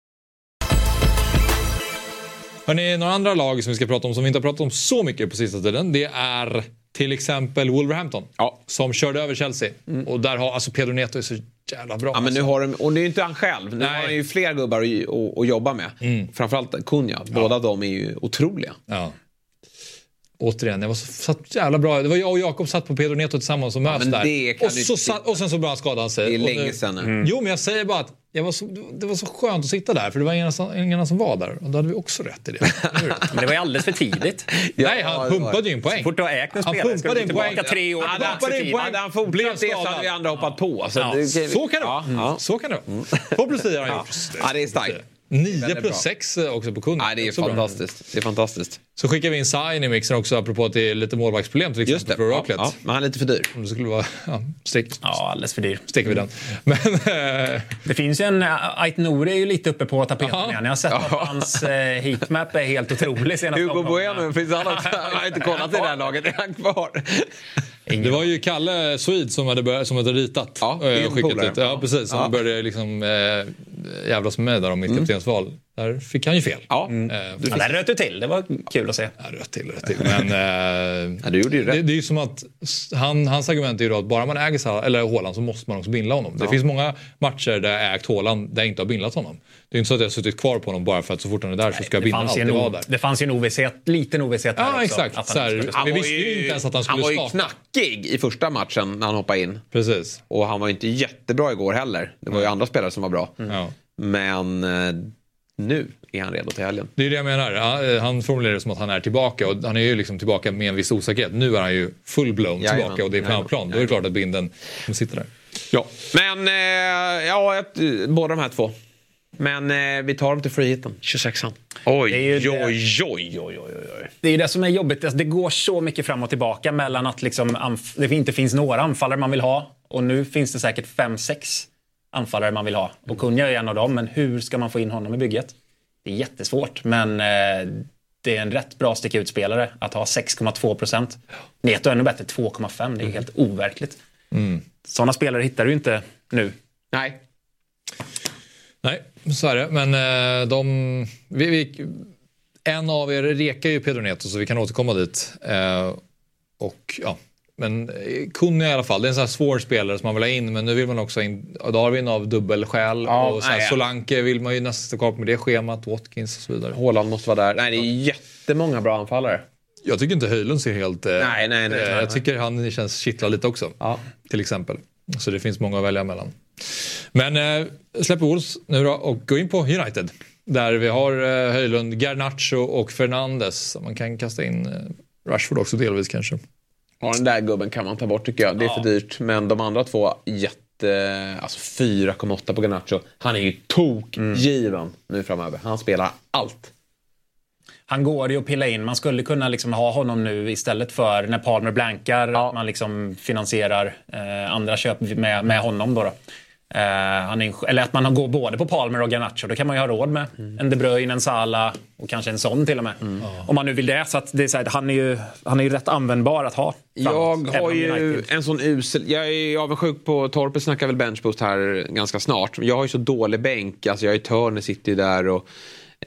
Hörrni, några andra lag som vi ska prata om som vi inte har pratat om så mycket på sista tiden. Det är till exempel Wolverhampton. Ja. Som körde över Chelsea. Och där har, alltså Pedro Neto är så jävla bra. Ja, men nu alltså. har de, och det är ju inte han själv. Nu Nej. har han ju fler gubbar att, att, jobba med. Framförallt Kunja. Båda de är ju otroliga. Ja. Återigen, jag var så satt jävla bra. Det var jag och Jakob satt på Pedro Neto tillsammans och möts men där. och, så satt, och sen så började han skada sig. Det är länge nu- sedan nu. Jo, men jag säger bara att jag var så, det var så skönt att sitta där för det var ingen, som- ingen som var där. Och då hade vi också rätt i det. Men det var ju alldeles för tidigt. Nej, han pumpade ju en poäng. Så fort du har ägt en Han spelare ska du en tillbaka poäng. tre år Ja, tillbaka pumpade i en tiden. poäng. Hade han fortsatt det så hade vi andra hoppat på. Så, Ja, det- så kan det vara. Så kan det vara. Två plus tio har han gjort. Ja, det är starkt. 9 Väldigt plus bra. 6 också på kund. Ja, det är fantastiskt. Det är fantastiskt. Så skickar vi in Sain i mixen också apropå att det är lite målvaktsproblem till Just exempel det. för Ja, Oraklet. ja, men han är lite för dyr. Om det skulle vara... Ja, stick, Ja, alldeles för dyr. sticker vi den. Men... eh, Det finns ju en... äh, Ait Nouri är ju lite uppe på tapeten Ja. igen. Jag har sett att hans eh, heatmap är helt otrolig senaste Hugo. Bueno, finns han också? Jag har inte kollat i det här laget. Är han kvar? Det var ju Kalle Swede som hade, börjat, som hade ritat Ja, eh, och skickat polare. ut. Ja, precis. Som Ja. började liksom eh, jävlas med mig där om mitt kaptensval. Där fick han ju fel. Ja, Eh, Ja, där röt du till. Det var kul att se. Ja, rött till, rött till. Men eh, Ja, du gjorde ju det, rätt. det är ju som att han, hans argument är ju då att bara man äger Salah, eller Haaland så måste man också binda honom. Det finns många matcher där jag ägt Haaland där jag inte har bindlat honom. Det är inte så att jag har suttit kvar på honom bara för att så fort han är där så ska Det bindningen fanns, ju alltid vara där. det fanns ju en ovisshet, liten ovisshet där Ja, också. exakt. att Så här, spela. Vi visste ju inte ens att han skulle var ju starta. knackig i första matchen när han hoppade in. Precis. Och han var ju inte jättebra igår heller. Det var ju andra spelare som var bra. Ja. Men eh, nu är han redo till helgen. Det är det jag menar. Han, eh, han formulerar det som att han är tillbaka och han är ju liksom tillbaka med en viss osäkerhet. Nu är han ju full-blown Jajamän, tillbaka och det är på jajamän, hemmaplan. Då är det klart att binden sitta där. Ja. Men eh, ja, ett, båda de här två. Men eh, vi tar dem till friheten. 26an. Oj, Det är ju oj, det. oj, oj, oj, oj. Det är ju det som är jobbigt. Alltså, Det går så mycket fram och tillbaka mellan att liksom anf- det inte finns några anfallare man vill ha och nu finns det säkert fem, sex anfallare man vill ha. Och Kunja är en av dem, men hur ska man få in honom i bygget? Det är jättesvårt, men eh, det är en rätt bra sticka ut-spelare att ha 6,2 procent. Neto är ännu bättre, 2,5. Det är helt overkligt. Sådana spelare hittar du inte nu. Nej. Nej, så är det. Men eh, de... Vi, vi, en av er rekar ju Pedro Neto så vi kan återkomma dit. Eh, och ja, men eh, Kunja i alla fall. Det är en sån här svår spelare som man vill ha in men nu vill man också ha in Darwin av dubbelskäl. Ja, och nej. Solanke vill man ju nästan stå kvar med det schemat. Watkins och så vidare. Haaland måste vara där. Nej, det är jättemånga bra anfallare. Jag tycker inte Höjlund ser helt... Eh, Nej, nej, nej, eh, jag tycker han känns kittlad lite också. Ja. Till exempel. Så det finns många att välja mellan. Men eh, släpper Wolves nu då och gå in på United. Där vi har eh, Höjlund, Garnacho och Fernandes. Man kan kasta in eh, Rashford också delvis kanske. Ja, den där gubben kan man ta bort tycker jag. Det är för dyrt. Men de andra två, jätte... Alltså 4,8 på Garnacho. Han är ju tokgiven nu framöver. Han spelar allt. Han går ju att pilla in. Man skulle kunna liksom ha honom nu istället för när Palmer blankar. Att man liksom finansierar eh, andra köp med, med honom. Då då. Eh, han är, eller att man går både på Palmer och Garnacho. Då kan man ju ha råd med en De Bruyne, en Salah och kanske en sån till och med. Om man nu vill det. Så att det är så här, han, är ju, han är ju rätt användbar att ha. framåt, Jag har ju United. en sån usel... Jag är avundsjuk på Torpet snackar väl benchboost här ganska snart. Jag har ju så dålig bänk. Alltså jag är Turner sitter ju där och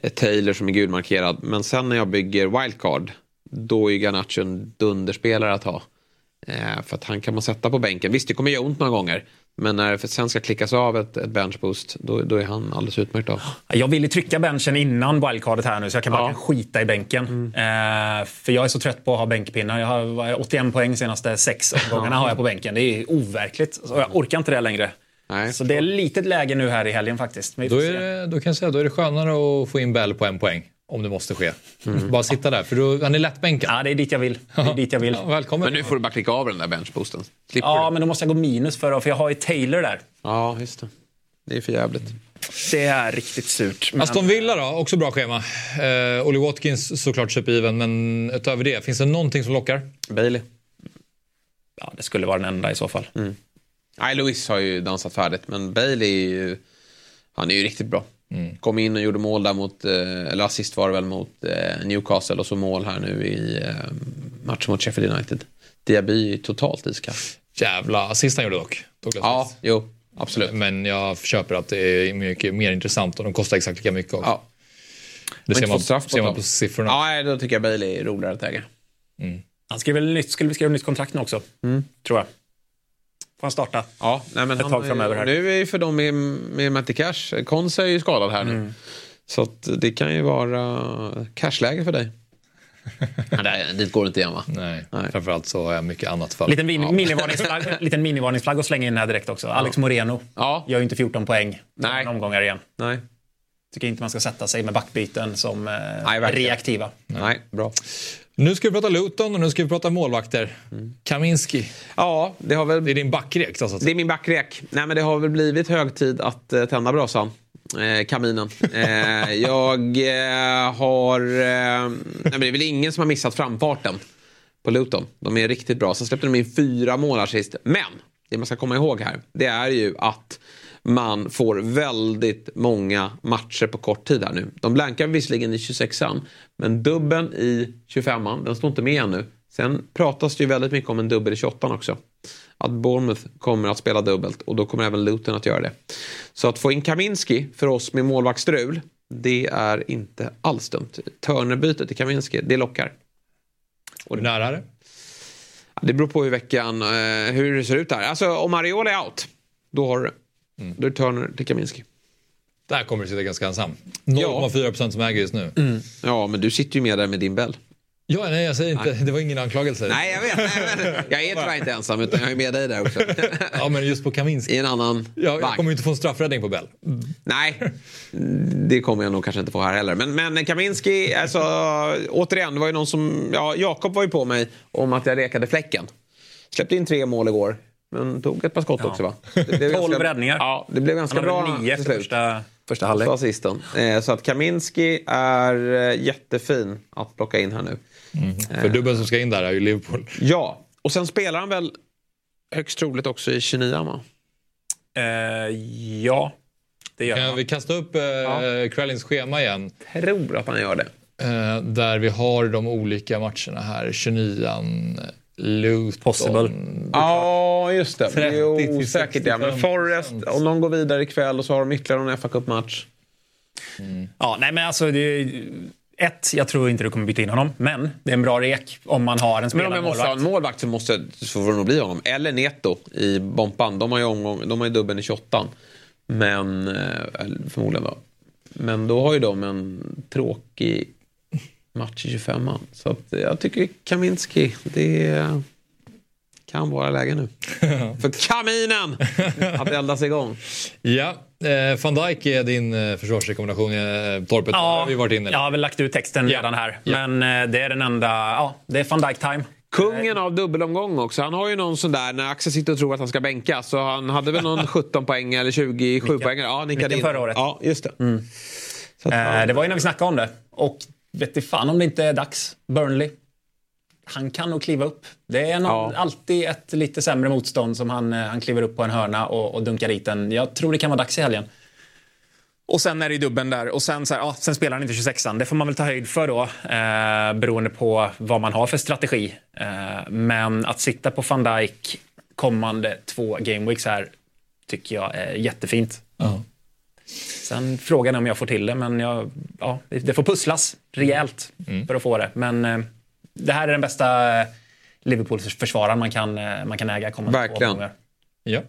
eh, Taylor som är gulmarkerad. Men sen när jag bygger wildcard då är Garnacho en dunderspelare att ha. Eh, för att han kan man sätta på bänken. Visst, det kommer göra ont några gånger. Men när sen ska klickas av ett, ett benchboost då, då är han alldeles utmärkt av. Jag vill ju trycka benchen innan wildcardet här nu så jag kan bara Ja. Mm. skita i bänken. Eh, för jag är så trött på att ha bänkpinnar. Jag har vad är det, 81 poäng senaste sex omgångarna har jag på bänken. Det är overkligt. Så jag orkar inte det längre. Nej. Så det är litet läge nu här i helgen faktiskt. Då, är det, då kan jag säga då är det skönare att få in Bell på en poäng. Om det måste ske. Bara sitta där för då, han är lättbänkad. Ja, det är dit jag vill. Det är dit jag vill. Ja, välkommen. Men nu får du bara klicka av den där benchboosten. Slipper Ja, du. men då måste jag gå minus för, för jag har ju Taylor där. Ja, just det. Det är för jävligt. Det är riktigt surt. Men... Aston Villa då, också bra schema. Eh, Olly Watkins såklart köp-even, men utöver det, finns det någonting som lockar? Bailey. Ja, det skulle vara den enda i så fall. Nej, Luis har ju dansat färdigt, men Bailey är ju, han är ju riktigt bra. Kom in och gjorde mål där mot, eh, eller assist var det väl mot eh, Newcastle och så mål här nu i eh, matchen mot Sheffield United. Diaby är totalt iskall. Jävla assist han gjorde dock. Douglas Ja, jo, absolut. Men jag köper att det är mycket mer intressant och de kostar exakt lika mycket också. Ja. det ser man, straff på ser man på siffrorna. Ja, då tycker jag Bailey är roligare att äga. Han skrev väl nytt, skulle skriva nytt kontrakt nu också, tror jag. Får han starta? Ja, nej, men Ett han, tag framöver här. Nu är ju för dem med, med Matti Cash, Konsa är ju skadad här nu. Så att det kan ju vara cashläge för dig. Ja, där, dit går det inte igen va? Nej, Nej. framförallt så har jag mycket annat för. Liten min, minivarningsflagg, liten minivarningsflagg att slänga in här direkt också. Alex Moreno Ja. gör ju inte 14 poäng. Nej. omgångar igen. Nej. Tycker inte man ska sätta sig med backbyten som eh, Nej, reaktiva. Nej, bra. Nu ska vi prata Luton och nu ska vi prata målvakter. Kaminski, Ja, det har väl det är din backrek. Så att Det säga. är min backrek. Nej, men det har väl blivit hög tid att eh, tända brasan. Eh, kaminen. Eh, jag eh, har... Eh, nej, men det är väl ingen som har missat framfarten på Luton. De är riktigt bra. Sen släppte de in fyra mål här sist. Men det man ska komma ihåg här, det är ju att man får väldigt många matcher på kort tid här nu. De blankar visserligen i 26an, men dubben i 25an, den står inte med ännu. Sen pratas det ju väldigt mycket om en dubbel i 28 också. Att Bournemouth kommer att spela dubbelt och då kommer även Luton att göra det. Så att få in Kaminski för oss med målvaktsstrul, det är inte alls dumt. Turnerbytet till Kaminski, det lockar. Nära är det? Ja, Det beror på hur veckan, eh, hur det ser ut där. Alltså om Ariola är out, då har du Mm. Då är det Turner till Kaminski. Där kommer du sitta ganska ensam. 0,4% som äger just nu. Ja, men du sitter ju med där med din Bell. Ja, nej, jag säger inte. Det var ingen anklagelse. Nej, jag vet. Nej, men, jag är tyvärr inte ensam, utan jag är med dig där också. Ja, men just på Kaminski. I en annan Ja, jag vagn. kommer ju inte få en straffräddning på Bell. Nej, det kommer jag nog kanske inte få här heller. Men, men Kaminski, alltså, återigen, det var ju någon som... Ja, Jakob var ju på mig om att jag rekade fläcken. Släppte in tre mål igår, men tog ett par skott också va? Det blev 12 ganska- räddningar. Ja, det blev ganska bra nio till slut. första, första halvlek. assisten. Eh, så att Kaminski är eh, jättefin att plocka in här nu. För dubbeln som ska in där är ju Liverpool. Ja, och sen spelar han väl högst troligt också i 29 va? Eh, ja, det gör Kan han. vi kasta upp eh, kvällens schema igen? Tror att han gör det. Eh, där vi har de olika matcherna här. 29an, Luton. Possible. Ja, just det. Det är 30 osäkert. Ja. Men 65%. Forrest, om de går vidare ikväll och så har de ytterligare en fa Cup-match. Ja, nej, men alltså, det är, ett, jag tror inte du kommer byta in honom, men det är en bra rek om man har en Men spelare om jag måste ha en målvakt så, måste, så får det nog bli honom. Eller Neto i Bompan. De har ju, omgång, de har ju dubben i 28 Men, eh, förmodligen då. Men då har ju de en tråkig match i 25 Så att jag tycker Kaminski, det kan vara läge nu. För kaminen att eldas igång. Ja, eh, van Dijk är din eh, försvarsrekommendation eh, torpet. Där har Ja, vi varit inne. jag har väl lagt ut texten Ja. redan här. Ja. Men eh, det är den enda... Ja, det är van Dijk-time. Kungen av dubbelomgång också. Han har ju någon sån där när Axel sitter och tror att han ska bänka. Så han hade väl någon 17 poäng eller 27 poäng. Ja, nickade in. förra året. Ja, just det. Så att, Eh, ja. det var ju när vi snackade om det. Och vet fan om det inte är dags. Burnley. Han kan nog kliva upp. Det är nog Ja. alltid ett lite sämre motstånd som han, eh, han kliver upp på en hörna och, och dunkar dit den. Jag tror det kan vara dags i helgen. Och sen är det ju dubben där. Och sen, så här, ja, sen spelar han inte 26an. Det får man väl ta höjd för då. Eh, beroende på vad man har för strategi. Eh, men att sitta på van Dijk kommande två gameweeks här tycker jag är jättefint. Ja. Sen frågan är om jag får till det, men jag, ja, det får pusslas rejält för att få det. Men eh, det här är den bästa eh, Liverpool-försvararen man kan, eh, man kan äga kommande två Verkligen. omgångar. Ja.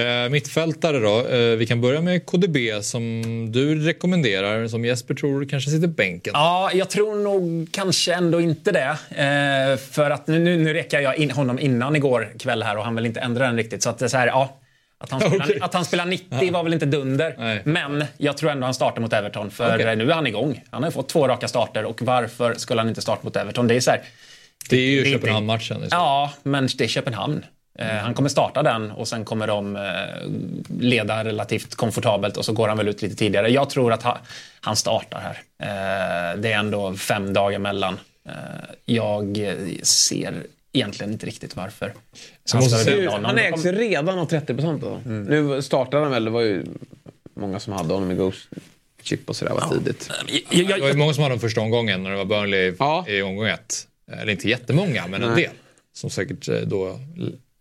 Eh, mittfältare då. Eh, vi kan börja med KDB som du rekommenderar, som Jesper tror kanske sitter bänken. Ja, jag tror nog kanske ändå inte det. Eh, för att nu, nu, nu rekar jag in honom innan igår kväll här och han vill inte ändra den riktigt. Så att det är så här, ja. Att han, spelar, Okej. att han spelar 90 var väl inte dunder. Nej. Men jag tror ändå han startar mot Everton. För eh, nu är han igång. Han har fått två raka starter. Och varför skulle han inte starta mot Everton? Det är så här, Det är ju Köpenhamn-matchen. fall. Ja, men det är Köpenhamn. Eh, Han kommer starta den och sen kommer de eh, leda relativt komfortabelt och så går han väl ut lite tidigare. Jag tror att ha, han startar här. Eh, Det är ändå fem dagar mellan. Jag ser egentligen inte riktigt varför. Han se- vinna honom. Han ägs kommer- redan av 30 procent. Nu startade han väl, det var ju många som hade honom i Ghost Chip och sådär var tidigt. Jag- jag- Det var ju många som hade den första omgången när det var Burnley Ja. i omgång ett. Eller inte jättemånga, men en Nej. del. Som säkert eh, då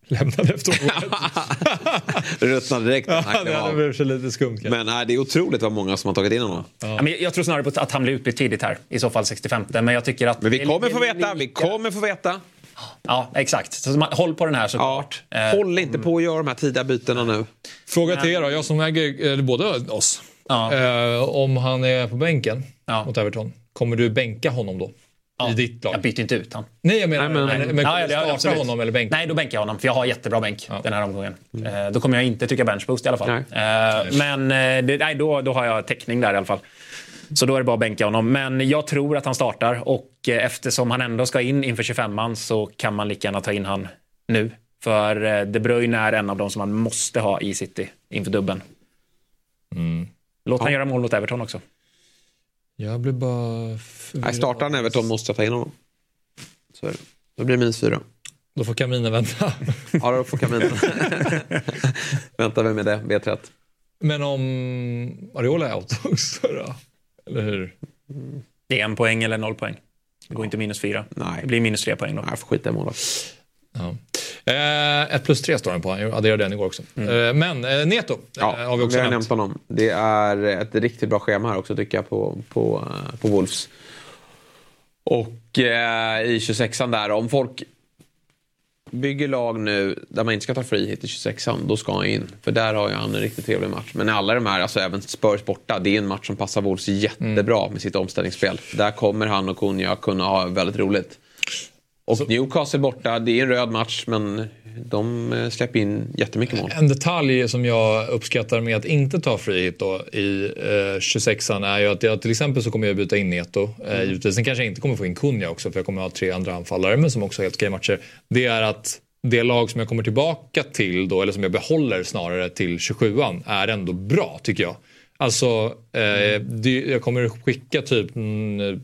lämnade efter ruttnade direkt. han Ja, det hade blivit lite skumt. Men nej, det är otroligt vad många som har tagit in honom. Ja, men jag tror snarare på att han blir utbytt tidigt här. I så fall 65. Men jag tycker att... Men vi kommer få veta, vi kommer få veta. Ja, exakt. Så man, håll på den här Ja. såklart. Eh, Håll inte på att göra de här tidiga bytena nu. Fråga till er då, jag som äger eller båda oss. Ja. Eh, om han är på bänken Ja. mot Everton, kommer du bänka honom då? i ditt lag? Jag byter inte ut han. Nej, jag menar, Nej, men- men, men, Ja, ja, det- starta absolut. honom eller bänka? Nej, då bänkar jag honom. För jag har jättebra bänk den här omgången. Eh, då kommer jag inte trycka bench boost i alla fall. Nej. Eh, men eh, det, nej, då, då har jag täckning där i alla fall. Så då är det bara att bänka honom. Men jag tror att han startar och eh, eftersom han ändå ska in inför 25an så kan man lika gärna ta in han nu. För eh, De Bruyne är en av de som man måste ha i City inför dubben. Låt han göra mål mot Everton också. Jag blir bara... Nej, förvirrad. startar han Everton måste jag ta in honom. Så är det. Då blir det minus fyra. Då får Kamina vänta. Ja, då får Kaminen. Väntar vi med det, vet rätt. Men om Ariola är out också då? Eller hur? Det är en poäng eller noll poäng. Det går inte minus fyra. Nej. Det blir minus tre poäng då. Nej, jag får skita i målet. Ja. Eh, ett plus tre står den på. Jag adderade den igår också. Eh, men eh, Neto Ja, eh, har vi också har nämnt. nämnt honom. Det är ett riktigt bra schema här också tycker jag på, på, eh, på Wolves. Och eh, i 26an där, om folk bygger lag nu där man inte ska ta free hit i 26an, då ska han in. För där har han en riktigt trevlig match. Men alla de här, alltså även Spurs borta, det är en match som passar Wolves jättebra med sitt omställningsspel. Där kommer han och Kunja kunna ha väldigt roligt. Och Newcastle borta, det är en röd match men de eh, släpper in jättemycket mål. En detalj som jag uppskattar med att inte ta free hit då i eh, 26an är ju att jag till exempel så kommer jag byta in Neto. Eh, givetvis. Sen kanske jag inte kommer få in Kunja också för jag kommer ha tre andra anfallare men som också har helt okej matcher. Det är att det lag som jag kommer tillbaka till då, eller som jag behåller snarare till 27an, är ändå bra tycker jag. Alltså, eh, det, jag kommer skicka typ mm, eh,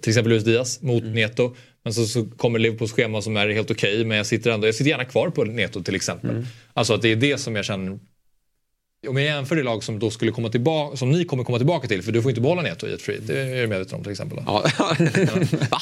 till exempel Luis Diaz mot Neto. Men så, så kommer Liverpools schema som är helt okej men jag sitter ändå, jag sitter gärna kvar på Neto till exempel. Alltså att det är det som jag känner om jag jämför det lag som då skulle komma tillbaka, som ni kommer komma tillbaka till, för du får inte behålla Neto i ett free, det är du medveten om till exempel. Ja.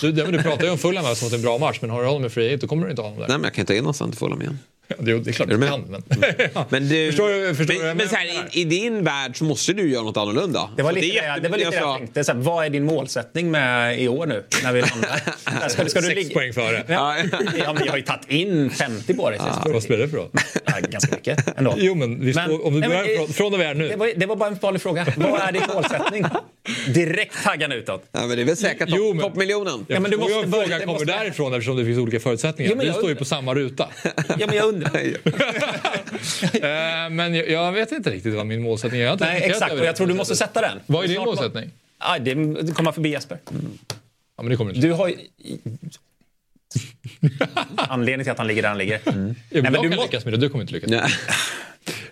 Du, du pratar ju om Fulham som att det är en bra match, men har du honom i free då kommer du inte ha honom där. Nej men jag kan ta in någonstans till Fulham igen. Ja, det, det är klart Är du du med? kan, men... Men, du, Förstår du- förstår du vad jag men, men så här, i, i din värld så måste du göra något annorlunda. Det var lite det, är det, var lite det jag alltså- tänkte. Så här, vad är din målsättning med i år nu? När vi landar? Ska, ska du Sex ligga- poäng före. Ja, ja, men jag har ju tagit in 50 på dig. Ah, vad spelar det för roll? Ja, ganska mycket ändå. Jo, men, vi Men- står, om du Nej, men, börjar från, från där vi är nu. Det var, det var bara en vanlig fråga. Vad är din målsättning? Direkt taggen utåt. Ja, men det är väl säkert Jo, topp- men- toppmiljonen. Ja, men du måste måste börja- fråga det kommer måste- därifrån eftersom det finns olika förutsättningar. Jo, men vi jag står ju på samma ruta. Ja, men jag undrar. Eh, men jag, jag vet inte riktigt vad min målsättning är. Jag Nej, exakt. Och jag tror du måste sätta den. Vad är din Snart- målsättning? Ja, det det kommer förbi Jesper. Ja, men det kommer inte. Du har ju... Anledningen till att han ligger där han ligger. Jag, men jag du kan må- lyckas med det, du kommer inte lyckas. Nej.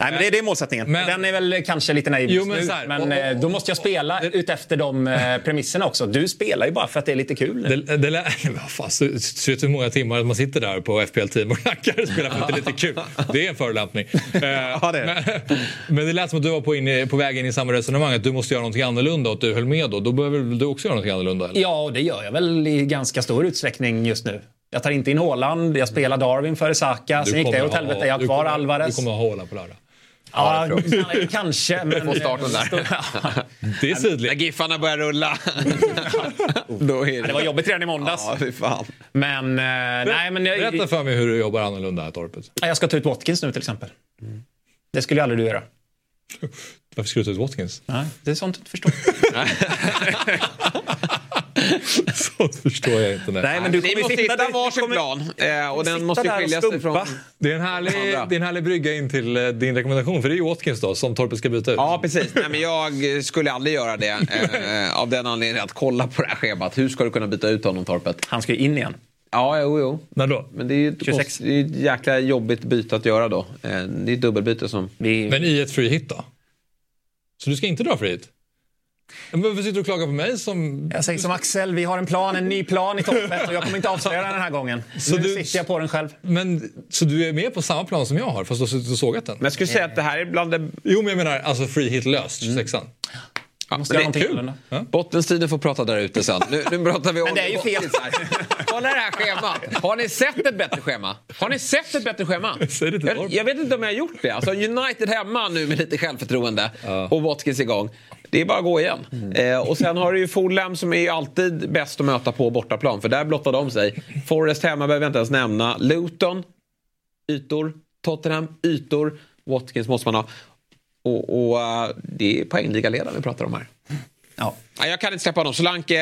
Nej, men det, det är målsättningen. Men- Den är väl kanske lite naiv Jo, men nu. här, men och- och- eh, då måste jag spela utefter de eh, premisserna också. Du spelar ju bara för att det är lite kul. Det, det, vad fan, så, så vet du hur många timmar man sitter där på FPL Team och knackar och spelar för att det är lite kul. Det är en förolämpning. Eh, det är men, men det lät som att du var på, in, på väg in i samma resonemang, att du måste göra någonting annorlunda och att du höll med då. Då behöver du också göra någonting annorlunda? Eller? Ja, och det gör jag väl i ganska stor utsträckning just nu. Jag tar inte in Haaland, jag spelar Darwin före Saka, sen gick det åt helvete. Jag har kvar Alvarez. Du kommer ha Haaland på lördag. Ja, kanske. Men, får starten där. Det är När sydligt. Giffarna börjar rulla. Då är det var jobbigt redan i måndags. Ja, fan. Men, eh, nej, men Berätta jag, för mig hur du jobbar annorlunda här Torpet. jag ska ta ut Watkins nu till exempel. Det skulle ju aldrig du göra. Varför ska du ta ut Watkins? Nej, det är sånt du inte förstår. Sånt förstår jag inte. Nej. Nej, men du kommer måste sitta hitta varsin kommer- plan. Eh, och den måste där och skilja sig från... stumpa. Det är, en härlig, det är en härlig brygga in till eh, din rekommendation, för det är ju Watkins då som Torpet ska byta ut. Ja, precis. Nej, men jag skulle aldrig göra det eh, av den anledningen att kolla på det här schemat. Hur ska du kunna byta ut honom, Torpet? Han ska ju in igen. Ja, jo, jo. När då? Men det är ju ett, 26. kost, det är ett jäkla jobbigt byte att göra då. Eh, det är ett dubbelbyte som... Vi... Men i ett free hit då? Så du ska inte dra free hit? Men varför sitter du och klagar på mig som... Jag säger som Axel, vi har en plan, en ny plan i toppet och jag kommer inte avslöja den den här gången. Så nu du- sitter jag på den själv. Men, så du är med på samma plan som jag har fast du har suttit och sågat den? Men jag skulle säga att det här är bland det... Jo men jag menar alltså free hit löst, 26an. Ja, Måste men göra det är kul. annorlunda. Bottenstriden får prata där ute sen. Nu, nu pratar vi om... Men det är ju fel. Kolla det här schemat. Har ni sett ett bättre schema? Har ni sett ett bättre schema? Jag, jag vet inte om jag har gjort det. Alltså United hemma nu med lite självförtroende och Watkins igång. Det är bara att gå igen. Eh, och sen har du ju Fulham som är ju alltid bäst att möta på bortaplan för där blottar de sig. Forest hemma behöver jag inte ens nämna. Luton, ytor. Tottenham, ytor. Watkins måste man ha. Och, och eh, det är poängligaledaren vi pratar om här. Ja. Jag kan inte släppa honom. Solanke,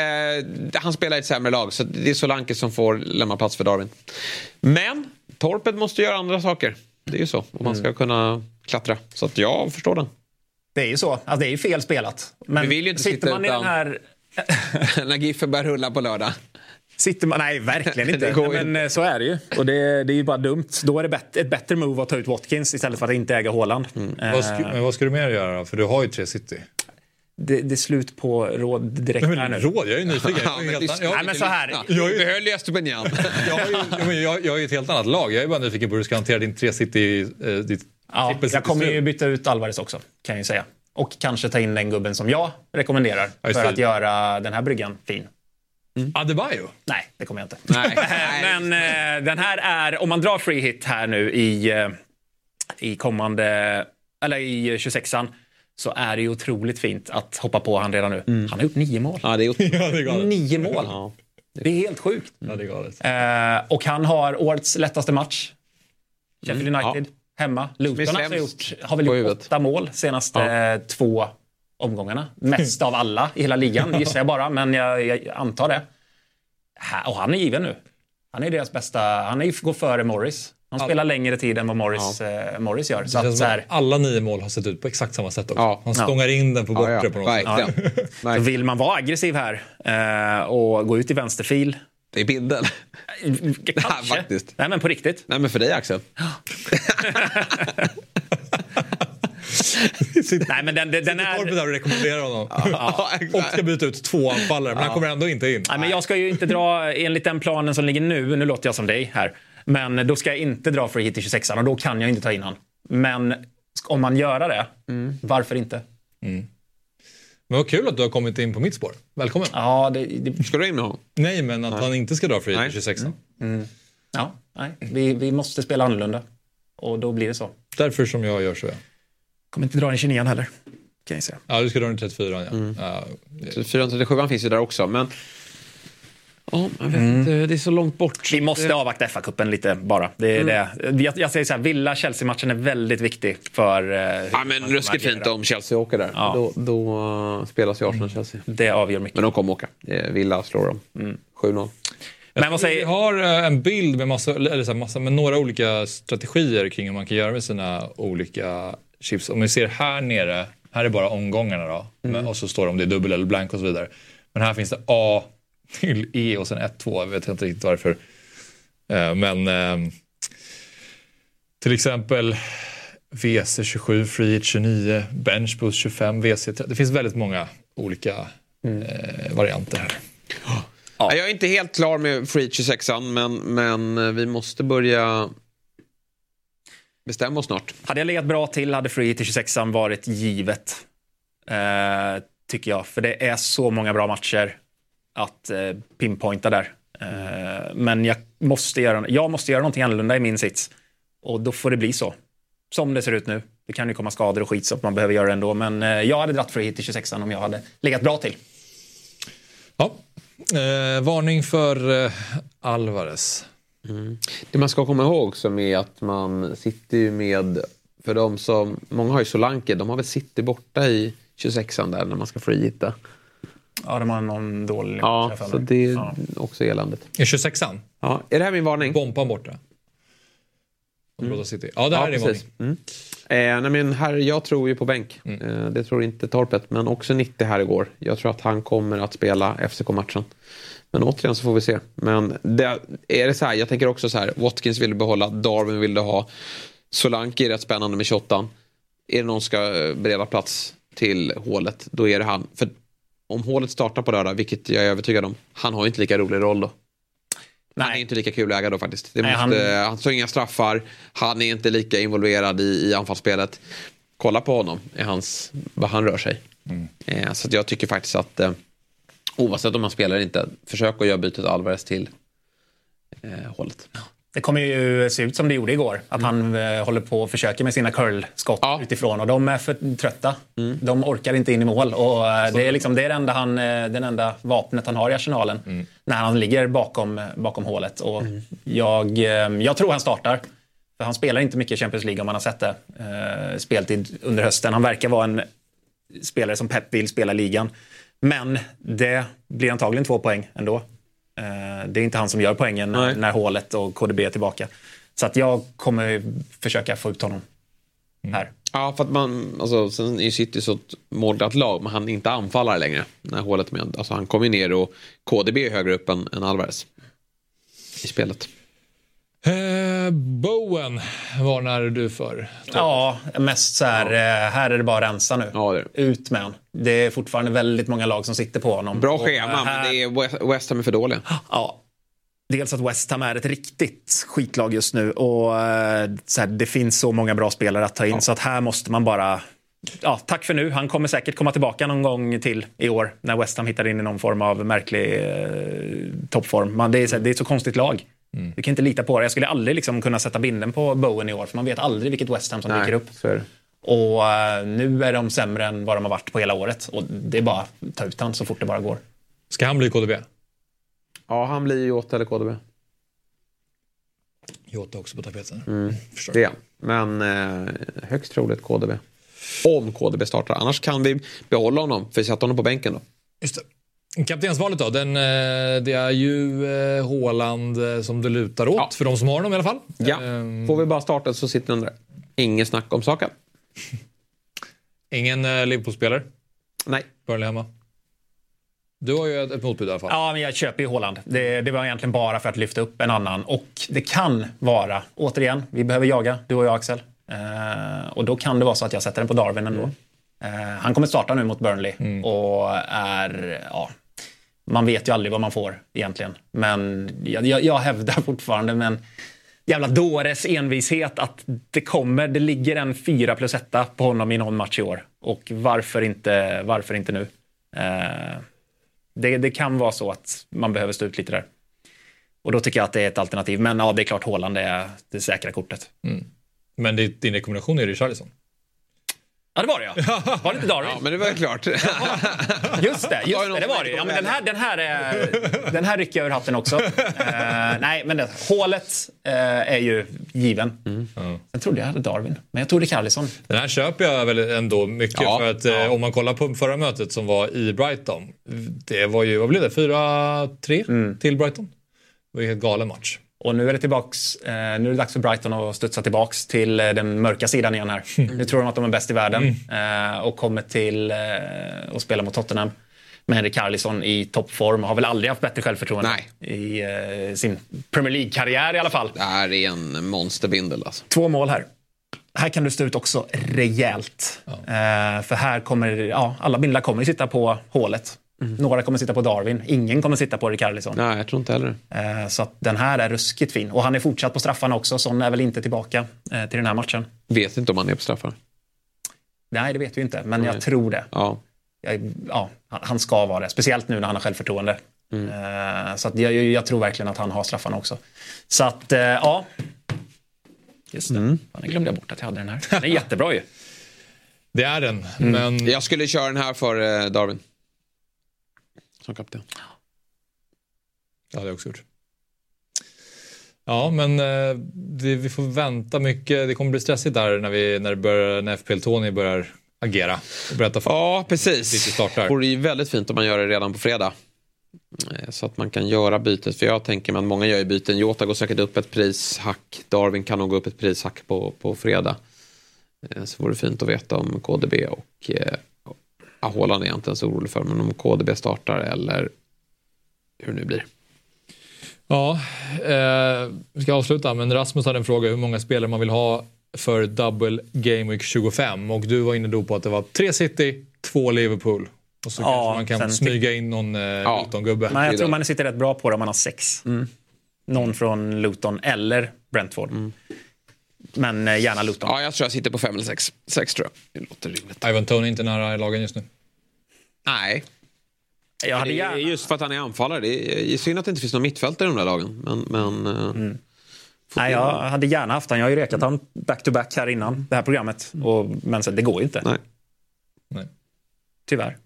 han spelar i ett sämre lag så det är Solanke som får lämna plats för Darwin. Men Torpet måste göra andra saker. Det är ju så om man ska kunna klättra. Så att jag förstår den. Det är ju så. Alltså, det är ju fel spelat. Men Vi vill ju inte sitter sitta man i utan- den här... När Giffen börjar rulla på lördag. Sitter man, nej, verkligen inte. Men eh, så är det ju. Och det, det är ju bara dumt. Då är det bet, ett bättre move att ta ut Watkins istället för att inte äga Haaland. Vad ska, men vad ska du mer göra då? För du har ju tre city. det, det är slut på råd direkt Nej, här men nu. råd, jag är ju nyfiken. Jag, är ju helt, lyssna. jag, Nej, men så här. Ja, Jag är behöll ju Estupinian. jag, har ju, ja, men jag, jag är ju ett helt annat lag. Jag är bara nyfiken på hur du ska hantera din tre city, eh, ditt Ja, jag kommer ju byta ut Alvarez också, kan jag ju säga. Och kanske ta in den gubben som jag rekommenderar Ja, för att göra den här bryggan fin. Adebayo? Nej, det kommer jag inte. Nej. Men eh, den här är, om man drar free hit här nu i, eh, i kommande, eller i 26an, så är det ju otroligt fint att hoppa på han redan nu. Han har gjort nio mål. Ja, det är. Ja, det är. Nio mål. Ja. Det är helt sjukt. Ja, det är galet. Eh, och han har årets lättaste match. Sheffield United, hemma. Luton har, gjort, har väl gjort huvudet. åtta mål senaste Ja. eh, två omgångarna. Mest av alla i hela ligan, gissar jag bara, men jag, jag antar det. Och han är given nu. Han är deras bästa, han är, går före Morris. Han spelar längre tid än vad Morris, eh, Morris gör. Så att, så här, alla nio mål har sett ut på exakt samma sätt också. Ja. Han stångar in den på Ja, bortre ja, på något sätt. vill man vara aggressiv här eh, och gå ut i vänsterfil, Det är bilden. kanske. faktiskt. Nej, men på riktigt. Nej, men för dig Axel. Nej, men den, den, den är... Torpet där och rekommenderar honom. Ja, och ska byta ut två anfallare, men han kommer ändå inte in. Nej, men jag ska ju inte dra enligt den planen som ligger nu. Nu låter jag som dig här. Men då ska jag inte dra free hit i 26 och då kan jag inte ta in han. Men om man gör det, varför inte? Men vad kul att du har kommit in på mitt spår. Välkommen. Ja, det, det, Ska du in med honom? Nej, men att han inte ska dra free Nej. i 26 ja nej, vi, vi måste spela annorlunda. Och då blir det så. Därför som jag gör så. Ja, Kommer inte dra den 29 heller. Kan jag säga. ja du ska dra den 34 ja. ja. Så 437 finns ju där också, men... Ja, jag vet inte. Det är så långt bort. Vi måste avvakta FA-cupen lite bara. Det är det. Jag, jag säger så här, Villa-Chelsea-matchen är väldigt viktig för... eh, Ja, men ruskigt fint om Chelsea åker där. Ja. Då, då uh, spelas ju Arsenal-Chelsea. Det avgör mycket. Men de kommer åka. Eh, Villa slår dem. 7-0. Men vad Vi säger... har eh, en bild med, massa, eller så här, massa, med några olika strategier kring hur man kan göra med sina olika chips. Om ni ser här nere, här är bara omgångarna då. Men, och så står det om det är dubbel eller blank och så vidare. Men här finns det A till E och sen 1-2. Jag vet inte riktigt varför. Eh, Men eh, till exempel VC27, Free Hit 29, Bench Boost 25, VC30. Det finns väldigt många olika eh, varianter här. Ja. Jag är inte helt klar med Free 26an, men, men vi måste börja bestämma oss snart. Hade jag legat bra till hade Free till 26an varit givet. Eh, tycker jag. För det är så många bra matcher att eh, pinpointa där. Eh, men jag måste, göra, jag måste göra någonting annorlunda i min sits. Och då får det bli så. Som det ser ut nu. Det kan ju komma skador och skit så att man behöver göra det ändå. Men eh, jag hade dratt Free till 26an om jag hade legat bra till. Ja. Eh, varning för eh, Alvarez. Det man ska komma ihåg som är att man sitter ju med, för de som, många har ju Solanke, de har väl City borta i 26an där när man ska freehitta. Ja, de har någon dålig Ja, så det är Ja. också eländet. I 26an? Ja, är det här min varning? Bompan borta. Mm. City. Ja, det här är din varning. Mm. Eh, nej, men här, jag tror ju på bänk. Eh, det tror inte Torpet, men också 90 här igår. Jag tror att han kommer att spela FCK-matchen. Men återigen så får vi se. Men det, är det så här, jag tänker också så här, Watkins vill du behålla, Darwin vill du ha. Solanke är rätt spännande med 28. Är det någon som ska eh, bereda plats till hålet, då är det han. För om hålet startar på lördag, vilket jag är övertygad om, han har ju inte lika rolig roll då. Han är Nej. inte lika kul att äga då faktiskt. Det Nej, måste, han... tar inga straffar, han är inte lika involverad i, i anfallsspelet. Kolla på honom, i hans, vad han rör sig. Eh, så jag tycker faktiskt att eh, oavsett om han spelar eller inte, försök att göra bytet Alvarez till eh, hållet. Det kommer ju se ut som det gjorde igår. Att han eh, håller på och försöker med sina curlskott Ja. utifrån. Och de är för trötta. De orkar inte in i mål. Och eh, det är, liksom, det är det enda han, eh, den enda vapnet han har i arsenalen. När han ligger bakom, bakom hålet. Och jag, eh, jag tror han startar. För han spelar inte mycket i Champions League om man har sett det. Speltid under hösten. Han verkar vara en spelare som Pep vill spela ligan. Men det blir antagligen två poäng ändå. Eh, det är inte han som gör poängen när, Nej. när hålet och KDB är tillbaka. Så att jag kommer försöka få ut honom här. Ja, för att man, alltså, sen är ju City så ett målglatt lag, men han är inte anfallare längre. När hålet är med. Alltså, han kommer ner och KDB är högre upp än, än Alvarez. I spelet. Eh, Bowen varnar du för. Ja, mest så här, eh, här är det bara att rensa nu. Ja. Ut med honom. Det är fortfarande väldigt många lag som sitter på honom. Bra Och, schema, eh, men det är West, Ham är för dåliga. Ja. Dels att West Ham är ett riktigt skitlag just nu och eh, så här, det finns så många bra spelare att ta in så att här måste man bara Ja, tack för nu. Han kommer säkert komma tillbaka någon gång till i år när West Ham hittar in i någon form av märklig eh, toppform. Man, det, är så, här, det är ett så konstigt lag. Du kan inte lita på det. Jag skulle aldrig liksom kunna sätta binden på Bowen i år för man vet aldrig vilket West Ham som dyker upp. Och eh, nu är de sämre än vad de har varit på hela året. Och det är bara att ta ut han så fort det bara går. Ska han bli KDB? Ja, han blir Jota eller KDB. Jota också på tapeten. Mm. Förstår. Det. Men eh, högst troligt KDB. Om KDB startar. Annars kan vi behålla honom. För vi sätter honom på bänken då. Just det. Kaptensvalet då? Den, eh, det är ju eh, Haaland eh, som det lutar åt, Ja. för de som har honom i alla fall. Ja, Ehm, får vi bara starta så sitter den där. Ingen snack om saken. Ingen Liverpool-spelare. Nej. Burnley hemma. Du har ju ett, motbud i alla fall. Ja, men jag köper ju Haaland. Det, det var egentligen bara för att lyfta upp en annan. Och det kan vara, återigen, vi behöver jaga, du och jag Axel. Eh, och då kan det vara så att jag sätter den på Darwin ändå. Eh, han kommer starta nu mot Burnley och är, ja, man vet ju aldrig vad man får egentligen. Men jag, jag, jag hävdar fortfarande med en jävla dåres envishet att det kommer, det ligger en 4 plus 1 på honom i någon match i år. Och varför inte, varför inte nu? Eh, det, det kan vara så att man behöver stå ut lite där. Och då tycker jag att det är ett alternativ. Men ja, det är klart Haaland är det säkra kortet. Mm. Men det, din rekommendation är Richarlison. Ja, det var det ja. Var det inte Darwin? Ja, men det var klart. Just det, just det det, det var det. Ja, men den, här, den, här är, den här rycker jag ur hatten också. Eh, nej, men det, hålet eh, är ju given. Sen trodde jag hade Darwin, men jag tog Carlisson. Den här köper jag väl ändå mycket Ja, för att eh, om man kollar på förra mötet som var i Brighton. Det var ju, vad blev det, 4-3 Mm. till Brighton. Det var ju en helt galen match. Och nu är det tillbaks, eh, nu är det dags för Brighton att studsa tillbaks till eh, den mörka sidan igen här. Nu tror de att de är bäst i världen eh, och kommer till eh, att spela mot Tottenham. Med Henrik Carlisson i toppform. Har väl aldrig haft bättre självförtroende Nej. i eh, sin Premier League-karriär i alla fall. Det här är en monsterbindel alltså. Två mål här. Här kan du stå ut också rejält. Eh, för här kommer, ja, alla bindlar kommer sitta på hålet. Några kommer sitta på Darwin. Ingen kommer sitta på Rikarlison. Nej, jag tror inte heller. Eh, så att den här är ruskigt fin. Och han är fortsatt på straffarna också. Son är väl inte tillbaka eh, till den här matchen. Vet inte om han är på straffar. Nej, det vet vi inte. Men jag tror det. Ja. Jag, ja, han- han ska vara det. Speciellt nu när han har självförtroende. Eh, så att jag, jag tror verkligen att han har straffarna också. Så att, eh, ja. Just det. Fan, nu glömde jag bort att jag hade den här. Den är jättebra ju. Det är den, Mm. men Jag skulle köra den här för eh, Darwin. Som kapten. det hade jag också gjort. Ja, men eh, det, vi får vänta mycket. Det kommer bli stressigt där när, vi, när, det börjar, när FPL Tony börjar agera och berätta för Ja, precis. Det vore ju väldigt fint om man gör det redan på fredag. Eh, Så att man kan göra bytet. För jag tänker mig att många gör ju byten. Jota går säkert upp ett prishack. Darwin kan nog gå upp ett prishack på, på fredag. Eh, Så vore det fint att veta om KDB och eh, ja, Haaland är jag inte ens orolig för. Men om KDB startar eller hur det nu blir. Ja, eh, vi ska avsluta, men Rasmus hade en fråga hur många spelare man vill ha för double game week 25 och du var inne då på att det var tre City, två Liverpool och så Ja, kanske man kan sen smyga in någon eh, Luton-gubbe. Nej, jag tror man sitter rätt bra på det om man har sex. Någon från Luton eller Brentford. Men eh, gärna Luton. Ja, jag tror jag sitter på fem eller sex. Sex tror jag. Det låter rimligt. Ivan Tony är inte nära i lagen just nu. Nej, jag hade det är gärna... just för att han är anfallare. Det är synd att det inte finns någon mittfältare i de där lagen. Men, men eh, Nej, jag hade gärna haft han. Jag har ju rekat han back-to-back här innan det här programmet. Och, men det går ju inte. nej. Nej. Tyvärr.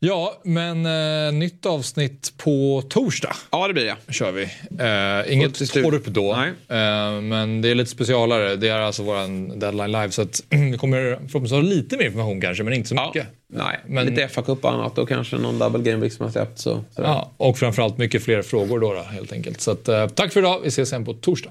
Ja, men eh, nytt avsnitt på torsdag Ja, det blir det. kör vi. Eh, inget torp då, Nej. eh, men det är lite specialare. Det är alltså våran deadline live så att vi kommer förhoppningsvis ha lite mer information kanske, men inte så Ja. mycket. Nej, Men- lite FA-cup och annat och kanske någon double game som har släppts. Så, sådär. Ja, och framförallt mycket fler frågor då, då helt enkelt. Så att, eh, tack för idag. Vi ses sen på torsdag.